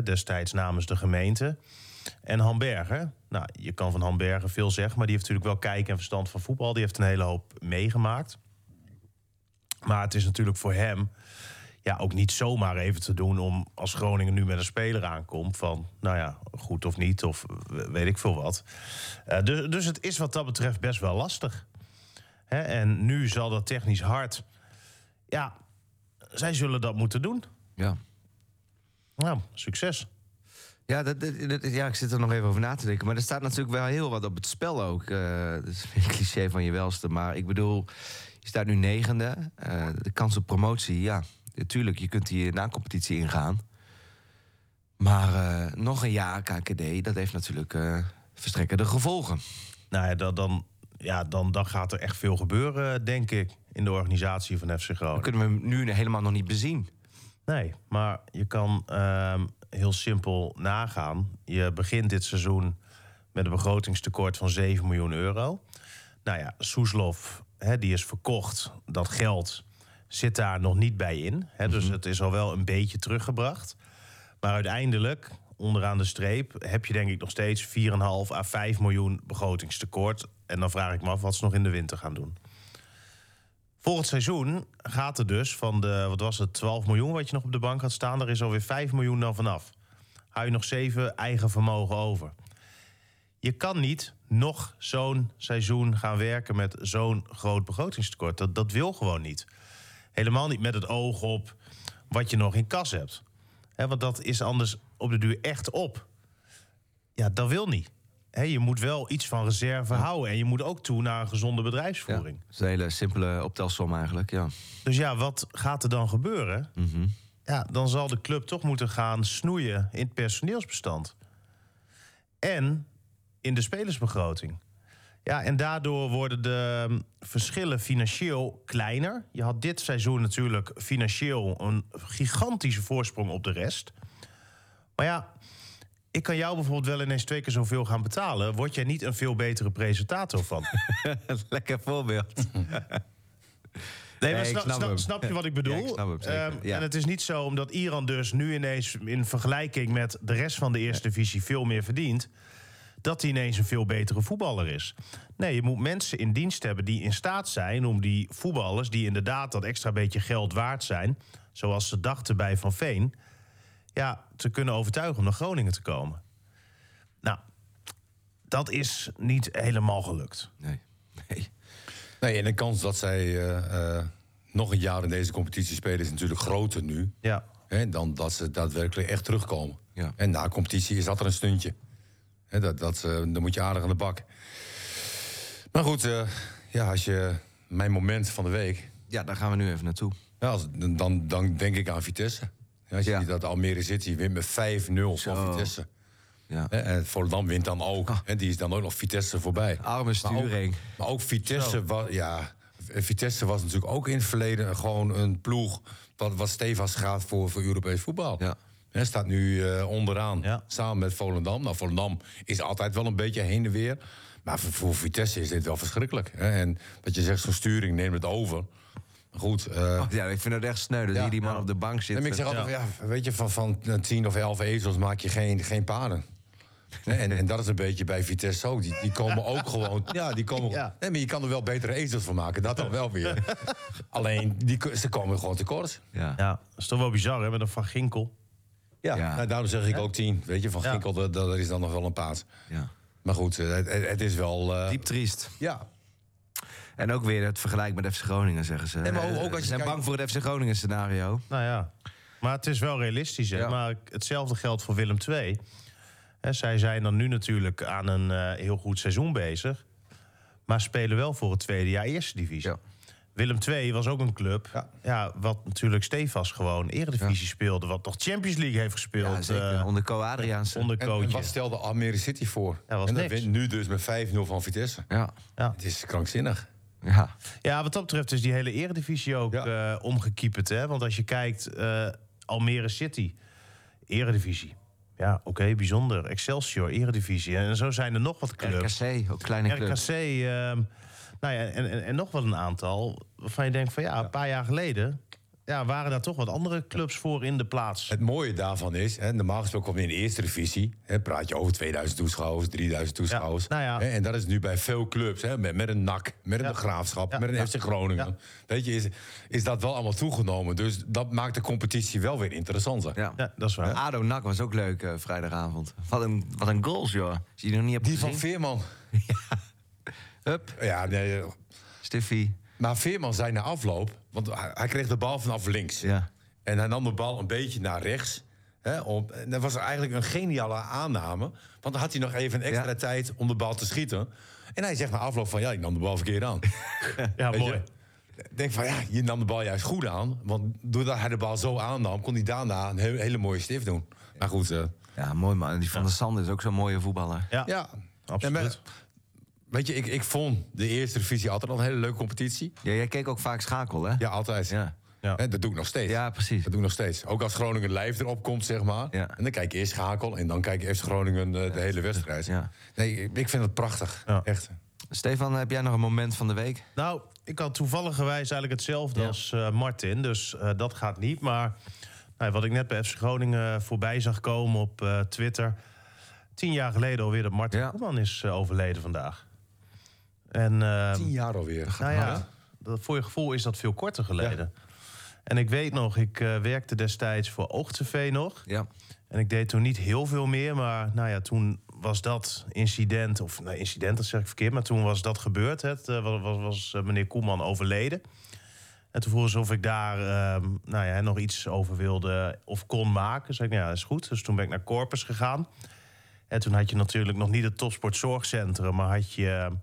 destijds namens de gemeente. En Hamberger. Nou, je kan van Hamberger veel zeggen, maar die heeft natuurlijk wel kijk en verstand van voetbal. Die heeft een hele hoop meegemaakt. Maar het is natuurlijk voor hem ja, ook niet zomaar even te doen om als Groningen nu met een speler aankomt van, nou ja, goed of niet, of weet ik veel wat. Eh, dus, dus het is wat dat betreft best wel lastig. Hè, en nu zal dat technisch hard. Ja, zij zullen dat moeten doen. Ja. Nou, succes. Ja, dat, dat- dat- ja, ik zit er nog even over na te denken. Maar er staat natuurlijk wel heel wat op het spel ook. Eh, dat is een cliché van je welste. Maar ik bedoel, je staat nu negende. Eh, de kans op promotie, ja. Natuurlijk, je kunt hier na competitie ingaan. Maar eh, nog een jaar KKD, dat heeft natuurlijk verstrekkende gevolgen. Nou ja, dan, dan, ja dan, dan gaat er echt veel gebeuren, denk ik, in de organisatie van FC Groningen. kunnen we nu helemaal nog niet bezien. Nee, maar je kan ehm, heel simpel nagaan. Je begint dit seizoen met een begrotingstekort van 7 miljoen euro. Nou ja, Soeslof, hè, die is verkocht. Dat geld zit daar nog niet bij in. Hè, dus het is al wel een beetje teruggebracht. Maar uiteindelijk, onderaan de streep, heb je denk ik nog steeds 4,5 à 5 miljoen begrotingstekort. En dan vraag ik me af wat ze nog in de winter gaan doen. Volgend seizoen gaat er dus van de, wat was het, 12 miljoen wat je nog op de bank had staan, er is alweer 5 miljoen dan vanaf. Hou je nog 7 eigen vermogen over. Je kan niet nog zo'n seizoen gaan werken met zo'n groot begrotingstekort. Dat, dat wil gewoon niet. Helemaal niet met het oog op wat je nog in kas hebt. Want dat is anders op de duur echt op. Ja, dat wil niet. Je moet wel iets van reserve houden. En je moet ook toe naar een gezonde Ja, bedrijfsvoering. dat is een hele simpele optelsom eigenlijk, ja. Dus ja, wat gaat er dan gebeuren? Mhm. Ja, dan zal de club toch moeten gaan snoeien in het personeelsbestand. En in de spelersbegroting. Ja, en daardoor worden de mm, verschillen financieel kleiner. Je had dit seizoen natuurlijk financieel een gigantische voorsprong op de rest. Maar ja, ik kan jou bijvoorbeeld wel ineens twee keer zoveel gaan betalen. Word jij niet een veel betere presentator van? Lekker voorbeeld. Nee, maar Nee, ik snap, snap snap- je wat ik Ja, bedoel? ik snap hem zeker. Ehm, Ja. En het is niet zo omdat Iran dus nu ineens in vergelijking met de rest van de eerste divisie veel meer verdient, dat hij ineens een veel betere voetballer is. Nee, je moet mensen in dienst hebben die in staat zijn om die voetballers, die inderdaad dat extra beetje geld waard zijn, zoals ze dachten bij Van Veen, ja, te kunnen overtuigen om naar Groningen te komen. Nou, dat is niet helemaal gelukt. Nee. nee. Nee, en de kans dat zij eh, eh, nog een jaar in deze competitie spelen is natuurlijk groter nu. Ja. Hè, dan dat ze daadwerkelijk echt terugkomen. Ja. En na competitie is dat er een stuntje. Hè, dat, dat, eh, dan moet je aardig aan de bak. Maar goed, eh, ja, als je mijn moment van de week. Ja, daar gaan we nu even naartoe. Ja, als, dan, dan denk ik aan Vitesse. Ja, als je Ja. ziet dat Almere City wint met 5-0 van. Vitesse. Ja. En Volendam wint dan ook. En die is dan ook nog Vitesse voorbij. Arme Maar ook, sturing. maar ook Vitesse was, ja, Vitesse was natuurlijk ook in het verleden gewoon een ploeg wat, wat gaat voor, voor Europees voetbal. Ja. Staat nu eh, onderaan, Ja. samen met Volendam. Nou, Volendam is altijd wel een beetje heen en weer. Maar voor, voor Vitesse is dit wel verschrikkelijk. En dat je zegt, zo'n sturing neemt het over. Goed, eh, Oh, ja, ik vind het echt sneu. Je die man op de bank Nee, zitten. maar ik zeg altijd, ja. weet je, van, van eh, tien of elf ezels maak je geen, geen paarden. Nee, en, en dat is een beetje bij Vitesse ook. Die, die komen ook gewoon. Ja, die komen. Ja. Nee, maar je kan er wel betere ezels van maken. Dat dan wel weer. Alleen, die, ze komen gewoon tekort. Ja. Ja, dat is toch wel bizar, hè, met een Van Ginkel. Ja, Ja. Nou, daarom zeg ik ook tien. Weet je, van Ja. Ginkel, dat, dat is dan nog wel een paard. ja. Maar goed, eh, het, het is wel. eh, Diep triest. ja. En ook weer het vergelijk met FC Groningen, zeggen ze. Nee, maar ook- ook als ze je zijn kijkt- bang voor het FC Groningen scenario. Nou ja, maar het is wel realistisch. Hè? Ja. Maar hetzelfde geldt voor Willem II. Hè, zij zijn dan nu natuurlijk aan een eh, heel goed seizoen bezig. Maar spelen wel voor het tweede jaar eerste divisie. Ja. Willem II was ook een club. Ja. Ja. wat natuurlijk stevast gewoon eredivisie speelde. Wat nog Champions League heeft gespeeld. Ja, zeker. eh, onder Co Adriaanse. onder En, wat stelde Almere City voor? Ja, was en dat niks. wint nu dus met 5-0 van Vitesse. Ja. Ja. Het is krankzinnig. Ja. Ja, wat dat betreft is die hele eredivisie ook Ja. eh omgekieperd. Hè? Want als je kijkt, eh, Almere City, eredivisie. Ja, oké, bijzonder. Excelsior, eredivisie. En zo zijn er nog wat clubs. RKC, ook kleine club. RKC, ehm, nou ja, en, en, en nog wel een aantal waarvan je denkt van ja, een paar jaar geleden ja, waren daar toch wat andere clubs voor in de plaats. Het mooie daarvan is, hè, normaal gesproken kom je in de eerste divisie. Hè, praat je over 2000 toeschouwers, 3000 toeschouwers. Ja, nou ja. Hè, en dat is nu bij veel clubs. Hè, met, met een NAC, met een Ja. De Graafschap, Ja. met een Ja. FC Groningen. Ja. Weet je, is, is dat wel allemaal toegenomen. Dus dat maakt de competitie wel weer interessanter. Ja. Ja, dat is waar. ADO NAC was ook leuk eh, vrijdagavond. Wat een, wat een goals, joh. Als je die nog niet hebt Die van. Veerman. Hup, Ja, nee, Stiffy. maar Veerman zei na afloop, want hij, kreeg de bal vanaf links. Ja. En hij nam de bal een beetje naar rechts. Hè, om, en dat was eigenlijk een geniale aanname. Want dan had hij nog even een extra Ja. tijd om de bal te schieten. En hij zegt na afloop van, ja, ik nam de bal verkeerd aan. Ja, Weet mooi. je? Ik denk van, ja, je nam de bal juist goed aan. Want doordat hij de bal zo aannam, kon hij daarna een hele, hele mooie stift doen. Maar goed, eh, Ja, mooi man. Die van der Sande is ook zo'n mooie voetballer. Ja, ja. absoluut. Weet je, ik, ik vond de eerste divisie altijd al een hele leuke competitie. Ja, jij keek ook vaak schakel, hè? Ja, altijd. Ja, Ja. Hè, dat doe ik nog steeds. Ja, precies. Dat doe ik nog steeds. Ook als Groningen live erop komt, zeg maar. Ja. En dan kijk je eerst schakel en dan kijk je eerst Groningen eh, de hele wedstrijd. Ja. Nee, ik, vind het prachtig. Ja. Echt. Stefan, heb jij nog een moment van de week? Nou, ik had toevalligerwijs eigenlijk hetzelfde Ja. als eh, Martin. Dus eh, dat gaat niet. Maar nou, wat ik net bij FC Groningen voorbij zag komen op eh, Twitter. Tien jaar geleden alweer dat Martin Ja. Koeman is overleden vandaag. En eh, Tien jaar alweer. nou ja, dat, voor je gevoel is dat veel korter geleden. En ik weet nog, ik eh, werkte destijds voor OogTV nog. Ja. En ik deed toen niet heel veel meer, maar nou ja, toen was dat incident, of nou, incident, dat zeg ik verkeerd, maar toen was dat gebeurd. Het eh, was, was, eh, meneer Koeman overleden. En toen vroeg ze of ik daar ehm, nou ja, nog iets over wilde of kon maken. Zei ik, nou ja, dat is goed. Dus toen ben ik naar Corpus gegaan. En toen had je natuurlijk nog niet het topsportzorgcentrum, maar had je ehm,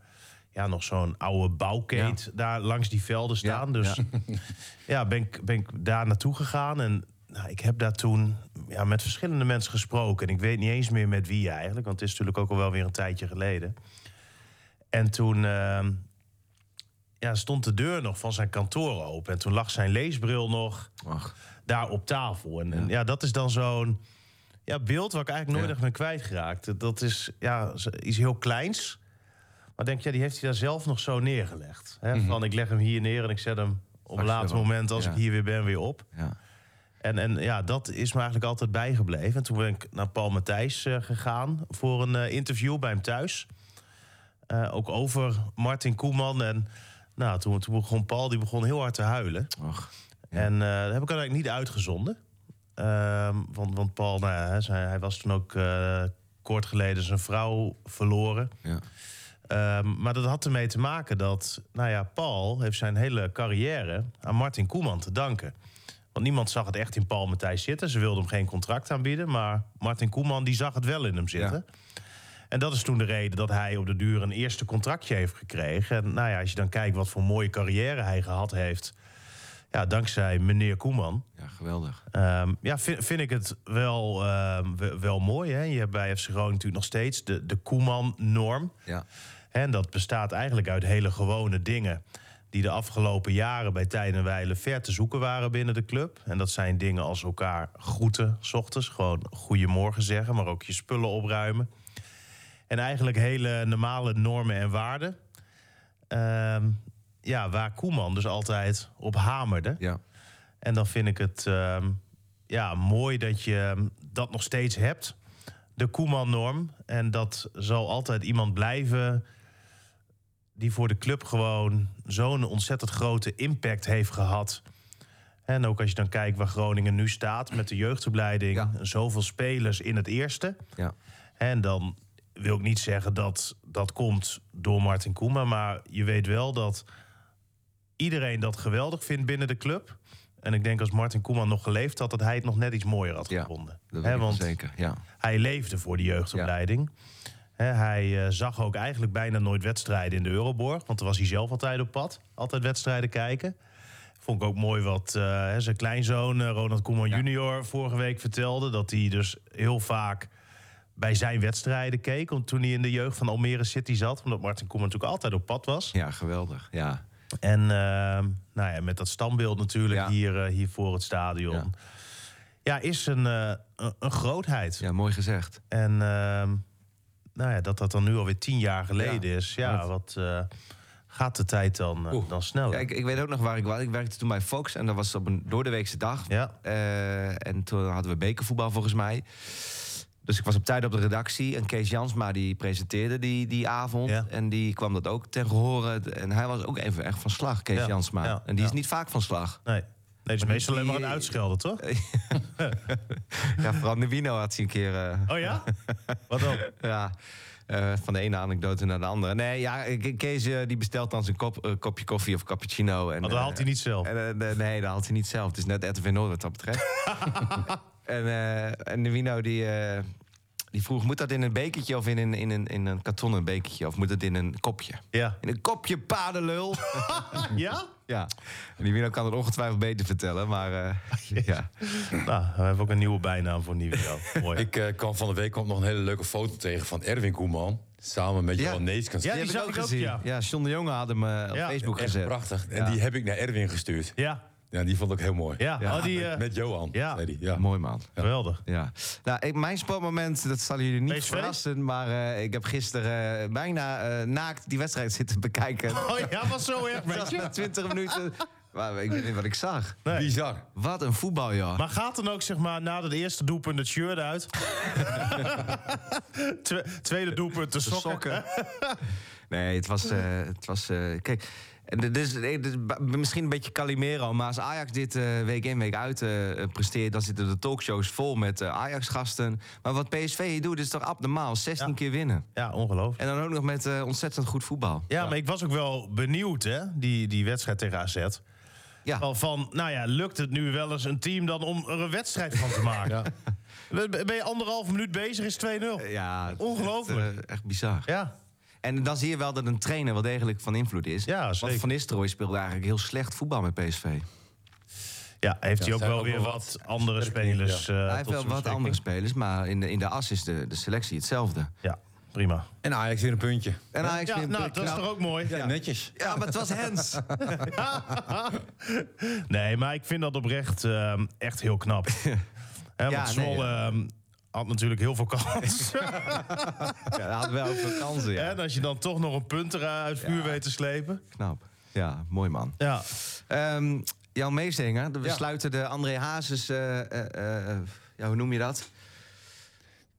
ja, nog zo'n oude bouwkeet daar langs die velden staan. Ja, dus ja. ja, ben ik, ben ik daar naartoe gegaan. En nou, ik heb daar toen ja, met verschillende mensen gesproken. En ik weet niet eens meer met wie eigenlijk. Want het is natuurlijk ook al wel weer een tijdje geleden. En toen ehm, ja, stond de deur nog van zijn kantoor open. En toen lag zijn leesbril nog Ach, daar op tafel. En ja, en ja dat is dan zo'n... ja, beeld waar ik eigenlijk nooit echt ben kwijtgeraakt. Dat is ja, iets heel kleins. Maar denk, ja, die heeft hij daar zelf nog zo neergelegd. Hè? Van, ik leg hem hier neer en ik zet hem op een je later moment... als ja. ik hier weer ben, weer op. Ja. En, en ja, dat is me eigenlijk altijd bijgebleven. En toen ben ik naar Paul Matthijs eh, gegaan voor een eh, interview bij hem thuis. Eh, ook over Martin Koeman. En nou, toen, toen begon Paul die begon heel hard te huilen. Och. En dat heb ik eigenlijk niet uitgezonden. Ehm, want, want Paul, nou hij, hij was toen ook kort geleden zijn vrouw verloren. Ja. Ehm, maar dat had ermee te maken dat, nou ja, Paul heeft zijn hele carrière aan Martin Koeman te danken. Want niemand zag het echt in Paul Matthijs zitten. Ze wilden hem geen contract aanbieden, maar Martin Koeman die zag het wel in hem zitten. En dat is toen de reden dat hij op de duur een eerste contractje heeft gekregen. En nou ja, als je dan kijkt wat voor mooie carrière hij gehad heeft, ja, dankzij meneer Koeman. ja, geweldig. Ehm, ja, vind, vind ik het wel, ehm, we- wel mooi. Hè? Je hebt bij FC Groningen natuurlijk nog steeds de, de Koeman-norm. Ja. En dat bestaat eigenlijk uit hele gewone dingen... die de afgelopen jaren bij tijden en wijlen ver te zoeken waren binnen de club. En dat zijn dingen als elkaar groeten, s ochtends. Gewoon goedemorgen zeggen, maar ook je spullen opruimen. En eigenlijk hele normale normen en waarden. Ehm, ja, waar Koeman dus altijd op hamerde. Ja. En dan vind ik het ehm, ja, mooi dat je ehm, dat nog steeds hebt. De Koeman-norm. En dat zal altijd iemand blijven die voor de club gewoon zo'n ontzettend grote impact heeft gehad. En ook als je dan kijkt waar Groningen nu staat met de jeugdopleiding. Ja. Zoveel spelers in het eerste. Ja. En dan wil ik niet zeggen dat dat komt door Martin Koeman. Maar je weet wel dat iedereen dat geweldig vindt binnen de club. En ik denk als Martin Koeman nog geleefd had, dat hij het nog net iets mooier had Ja, gevonden. Dat wel want zeker. Ja. hij leefde voor de jeugdopleiding. Hij eh, zag ook eigenlijk bijna nooit wedstrijden in de Euroborg. Want daar was hij zelf altijd op pad. Altijd wedstrijden kijken. Vond ik ook mooi wat eh, zijn kleinzoon eh, Ronald Koeman junior vorige week vertelde. Dat hij dus heel vaak bij zijn wedstrijden keek. Want toen hij in de jeugd van Almere City zat. Omdat Martin Koeman natuurlijk altijd op pad was. ja, geweldig. Ja. En ehm, nou ja, met dat standbeeld natuurlijk Ja. hier, hier voor het stadion. Ja. Ja, is een, een, een grootheid. ja, mooi gezegd. En ehm, nou ja, dat dat dan nu alweer tien jaar geleden Ja. is. Ja, wat eh, gaat de tijd dan, eh, dan snel? Ja, ik, ik weet ook nog waar ik was. Ik werkte toen bij Fox en dat was op een doordeweekse dag. Ja. Eh, en toen hadden we bekervoetbal volgens mij. Dus ik was op tijd op de redactie. En Kees Jansma die presenteerde die, die avond. Ja. En die kwam dat ook ten gehore. En hij was ook even echt van slag, Kees Ja, Jansma. ja, en die is niet vaak van slag. Nee. Nee, het is meestal alleen maar die- een uitschelden, toch? ja, vooral Nivino had hij een keer... eh, Oh ja? Wat dan? Ja, eh, van de ene anekdote naar de andere. Nee, ja, Ke- Kees eh, die bestelt dan zijn kop, kopje koffie of cappuccino. En, Maar dat haalt hij niet zelf. En, nee, dat haalt hij niet zelf. Het is net RTV Noord wat dat betreft. en, en de Wino die, die vroeg, moet dat in een bekertje of in een, in, een, in een kartonnen bekertje? Of moet het in een kopje? Ja. In een kopje padenlul. Ja? ja. En die Wino kan het ongetwijfeld beter vertellen, maar eh, ja. Nou, we hebben ook een nieuwe bijnaam voor Nivio. Mooi. Ik eh, kwam van de week nog een hele leuke foto tegen van Erwin Koeman. Samen met Ja. Johan Neeskens. Ja, Die, die heb ik ook ook, gezien. ja. Ja, John de Jonge had hem eh, op Ja, Facebook Echt gezet. prachtig. En Ja. die heb ik naar Erwin gestuurd. Ja, Ja, die vond ik heel mooi. ja. Ja, Oh, die, eh, Met Johan, Ja. zei hij. Ja. Mooi man. geweldig. Ja. Nou, ik, mijn sportmoment, dat zal jullie niet PSV? verrassen. Maar eh, ik heb gisteren eh, bijna eh, naakt die wedstrijd zitten bekijken. Oh ja, was zo erg Het was na 20 minuten. Maar ik weet niet wat ik zag. Nee. Bizar. Wat een voetbal, joh. Maar gaat dan ook zeg maar na het eerste doelpunt het shirt uit? Twe- tweede doelpunt de De sokken. sokken. nee, het was. eh, het was eh, kijk. En misschien een beetje Calimero, maar als Ajax dit eh, week in, week uit eh, presteert, dan zitten de talkshows vol met eh, Ajax-gasten. Maar wat PSV hier doet, is toch abnormaal? 16 Ja. keer winnen. Ja, ongelooflijk. En dan ook nog met ontzettend goed voetbal. Ja, maar ik was ook wel benieuwd, hè, die, die wedstrijd tegen AZ. Ja. Van, nou ja, lukt het nu wel eens een team dan om er een wedstrijd van te maken? Ja. Ben je anderhalf minuut bezig, is 2-0. Ja, Ongelooflijk. Echt, echt bizar. Ja, En dan zie je wel dat een trainer wel degelijk van invloed is. Ja, Want. Van Nistelrooy speelde eigenlijk heel slecht voetbal met PSV. ja heeft Ja, hij ook wel ook weer wat wat andere spelers. ja. eh, Hij heeft wel wat andere spelers, maar in de, in de as is de, de selectie hetzelfde. Ja, prima. En Ajax weer een puntje. En Ajax Ja, weer een nou, dat is Ja. toch ook mooi? Ja, netjes. Ja, maar het was Hens. Nee, maar ik vind dat oprecht ehm, echt heel knap. Ja, want nee, Zwolle ja. Had natuurlijk heel veel kans. Ja, dat had wel veel kansen, ja. En als je dan toch nog een punt eruit vuur Ja. weet te slepen. Knap. Ja, mooi man. Ja. Ehm jouw meezinger, we Ja. sluiten de André Hazes, eh, eh, eh, ja, hoe noem je dat?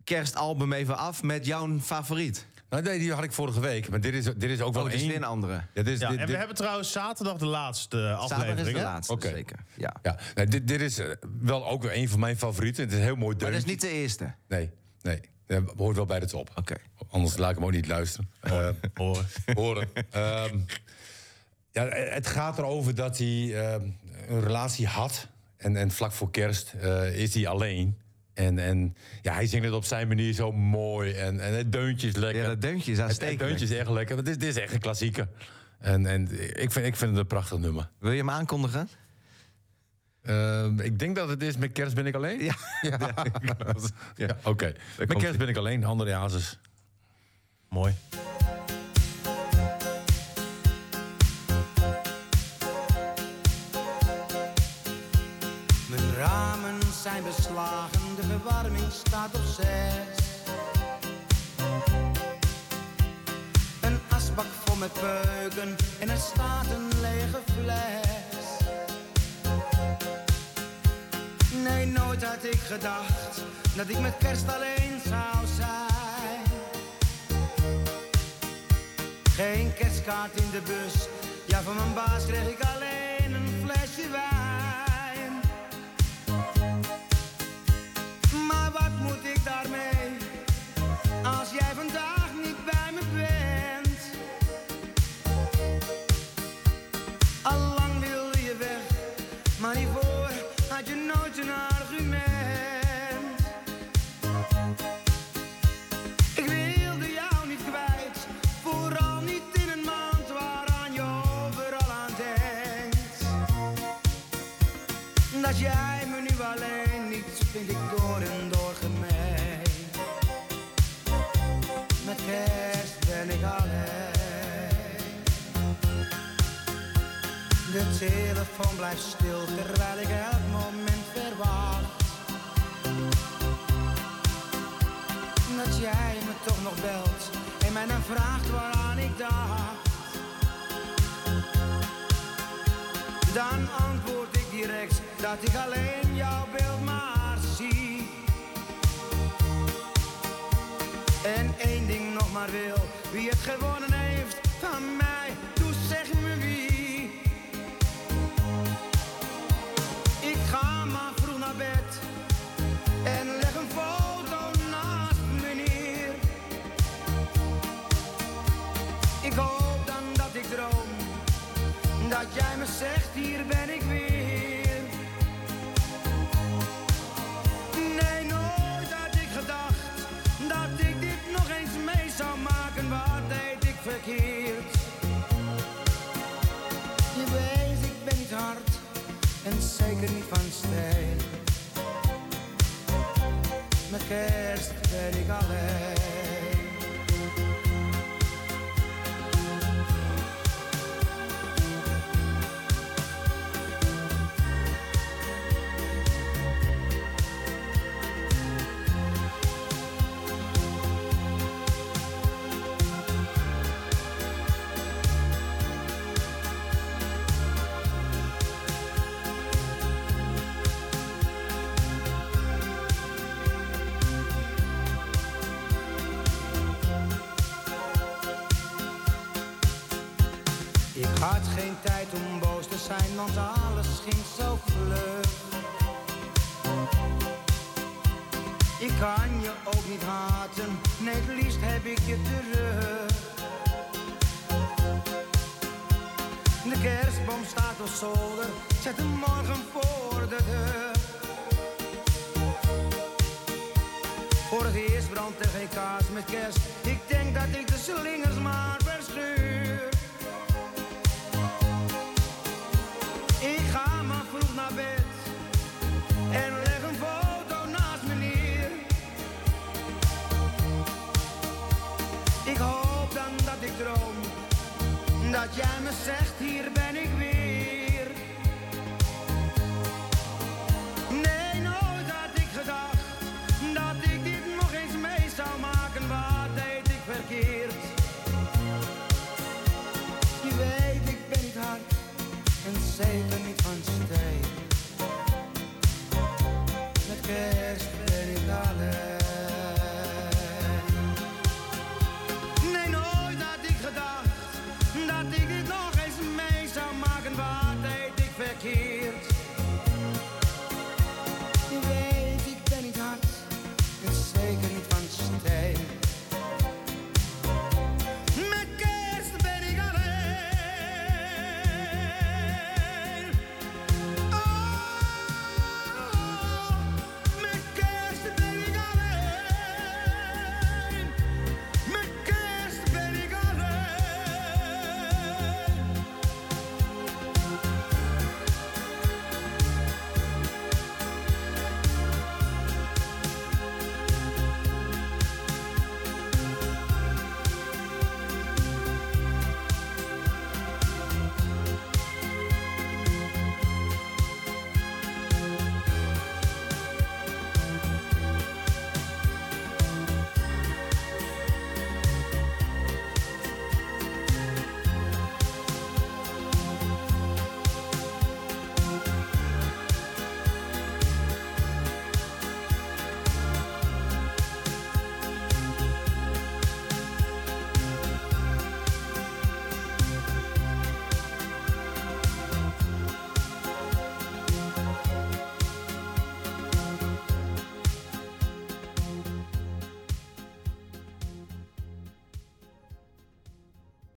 Kerstalbum even af met jouw favoriet. Nou, nee, die had ik vorige week. Maar dit is, dit is ook wel Oh, is één- weer een andere. Ja, dit is, ja. dit, En we dit- hebben trouwens zaterdag de laatste Zaterdag is aflevering. de hè? laatste, Oké. zeker. Ja. ja, nee, dit, dit is eh, wel ook weer een van mijn favorieten. Het is een heel mooi Maar dat is deuntje. niet de eerste. Nee, nee. Dat hoort wel bij de top. Oké. Anders laat ik hem ook niet luisteren. Eh, Horen. horen. Ehm, ja, het gaat erover dat hij ehm, een relatie had. En, en vlak voor kerst eh, is hij alleen. En, en ja, hij zingt het op zijn manier zo mooi. En, en het deuntje is lekker. Ja, dat deuntje is het, deuntje is echt lekker. Dit is, dit is echt een klassieker. En, en ik, vind, ik vind het een prachtig nummer. Wil je hem aankondigen? Ehm, ik denk dat het is met kerst ben ik alleen. Ja. ja. Ja, Oké. Met kerst ben ik alleen. André Hazes. Mooi. Zijn beslagen, de verwarming staat op zes. Een asbak vol met peuken en er staat een lege fles. Nee, nooit had ik gedacht dat ik met kerst alleen zou zijn. Geen kerstkaart in de bus, ja van mijn baas kreeg ik alleen telefoon blijft stil terwijl ik elk moment verwacht. Dat jij me toch nog belt en mij dan vraagt waaraan ik dacht. Dan antwoord ik direct dat ik alleen jouw beeld maar zie. En één ding nog maar wil, wie het gewonnen heeft van mij, kerst ben ik zijn, want alles ging zo vlug. Ik kan je ook niet haten, nee het liefst heb ik je terug. De kerstboom staat op zolder, zet hem morgen voor de deur. Voor het eerst brandt er geen kaas met kerst, ik denk dat ik de slingers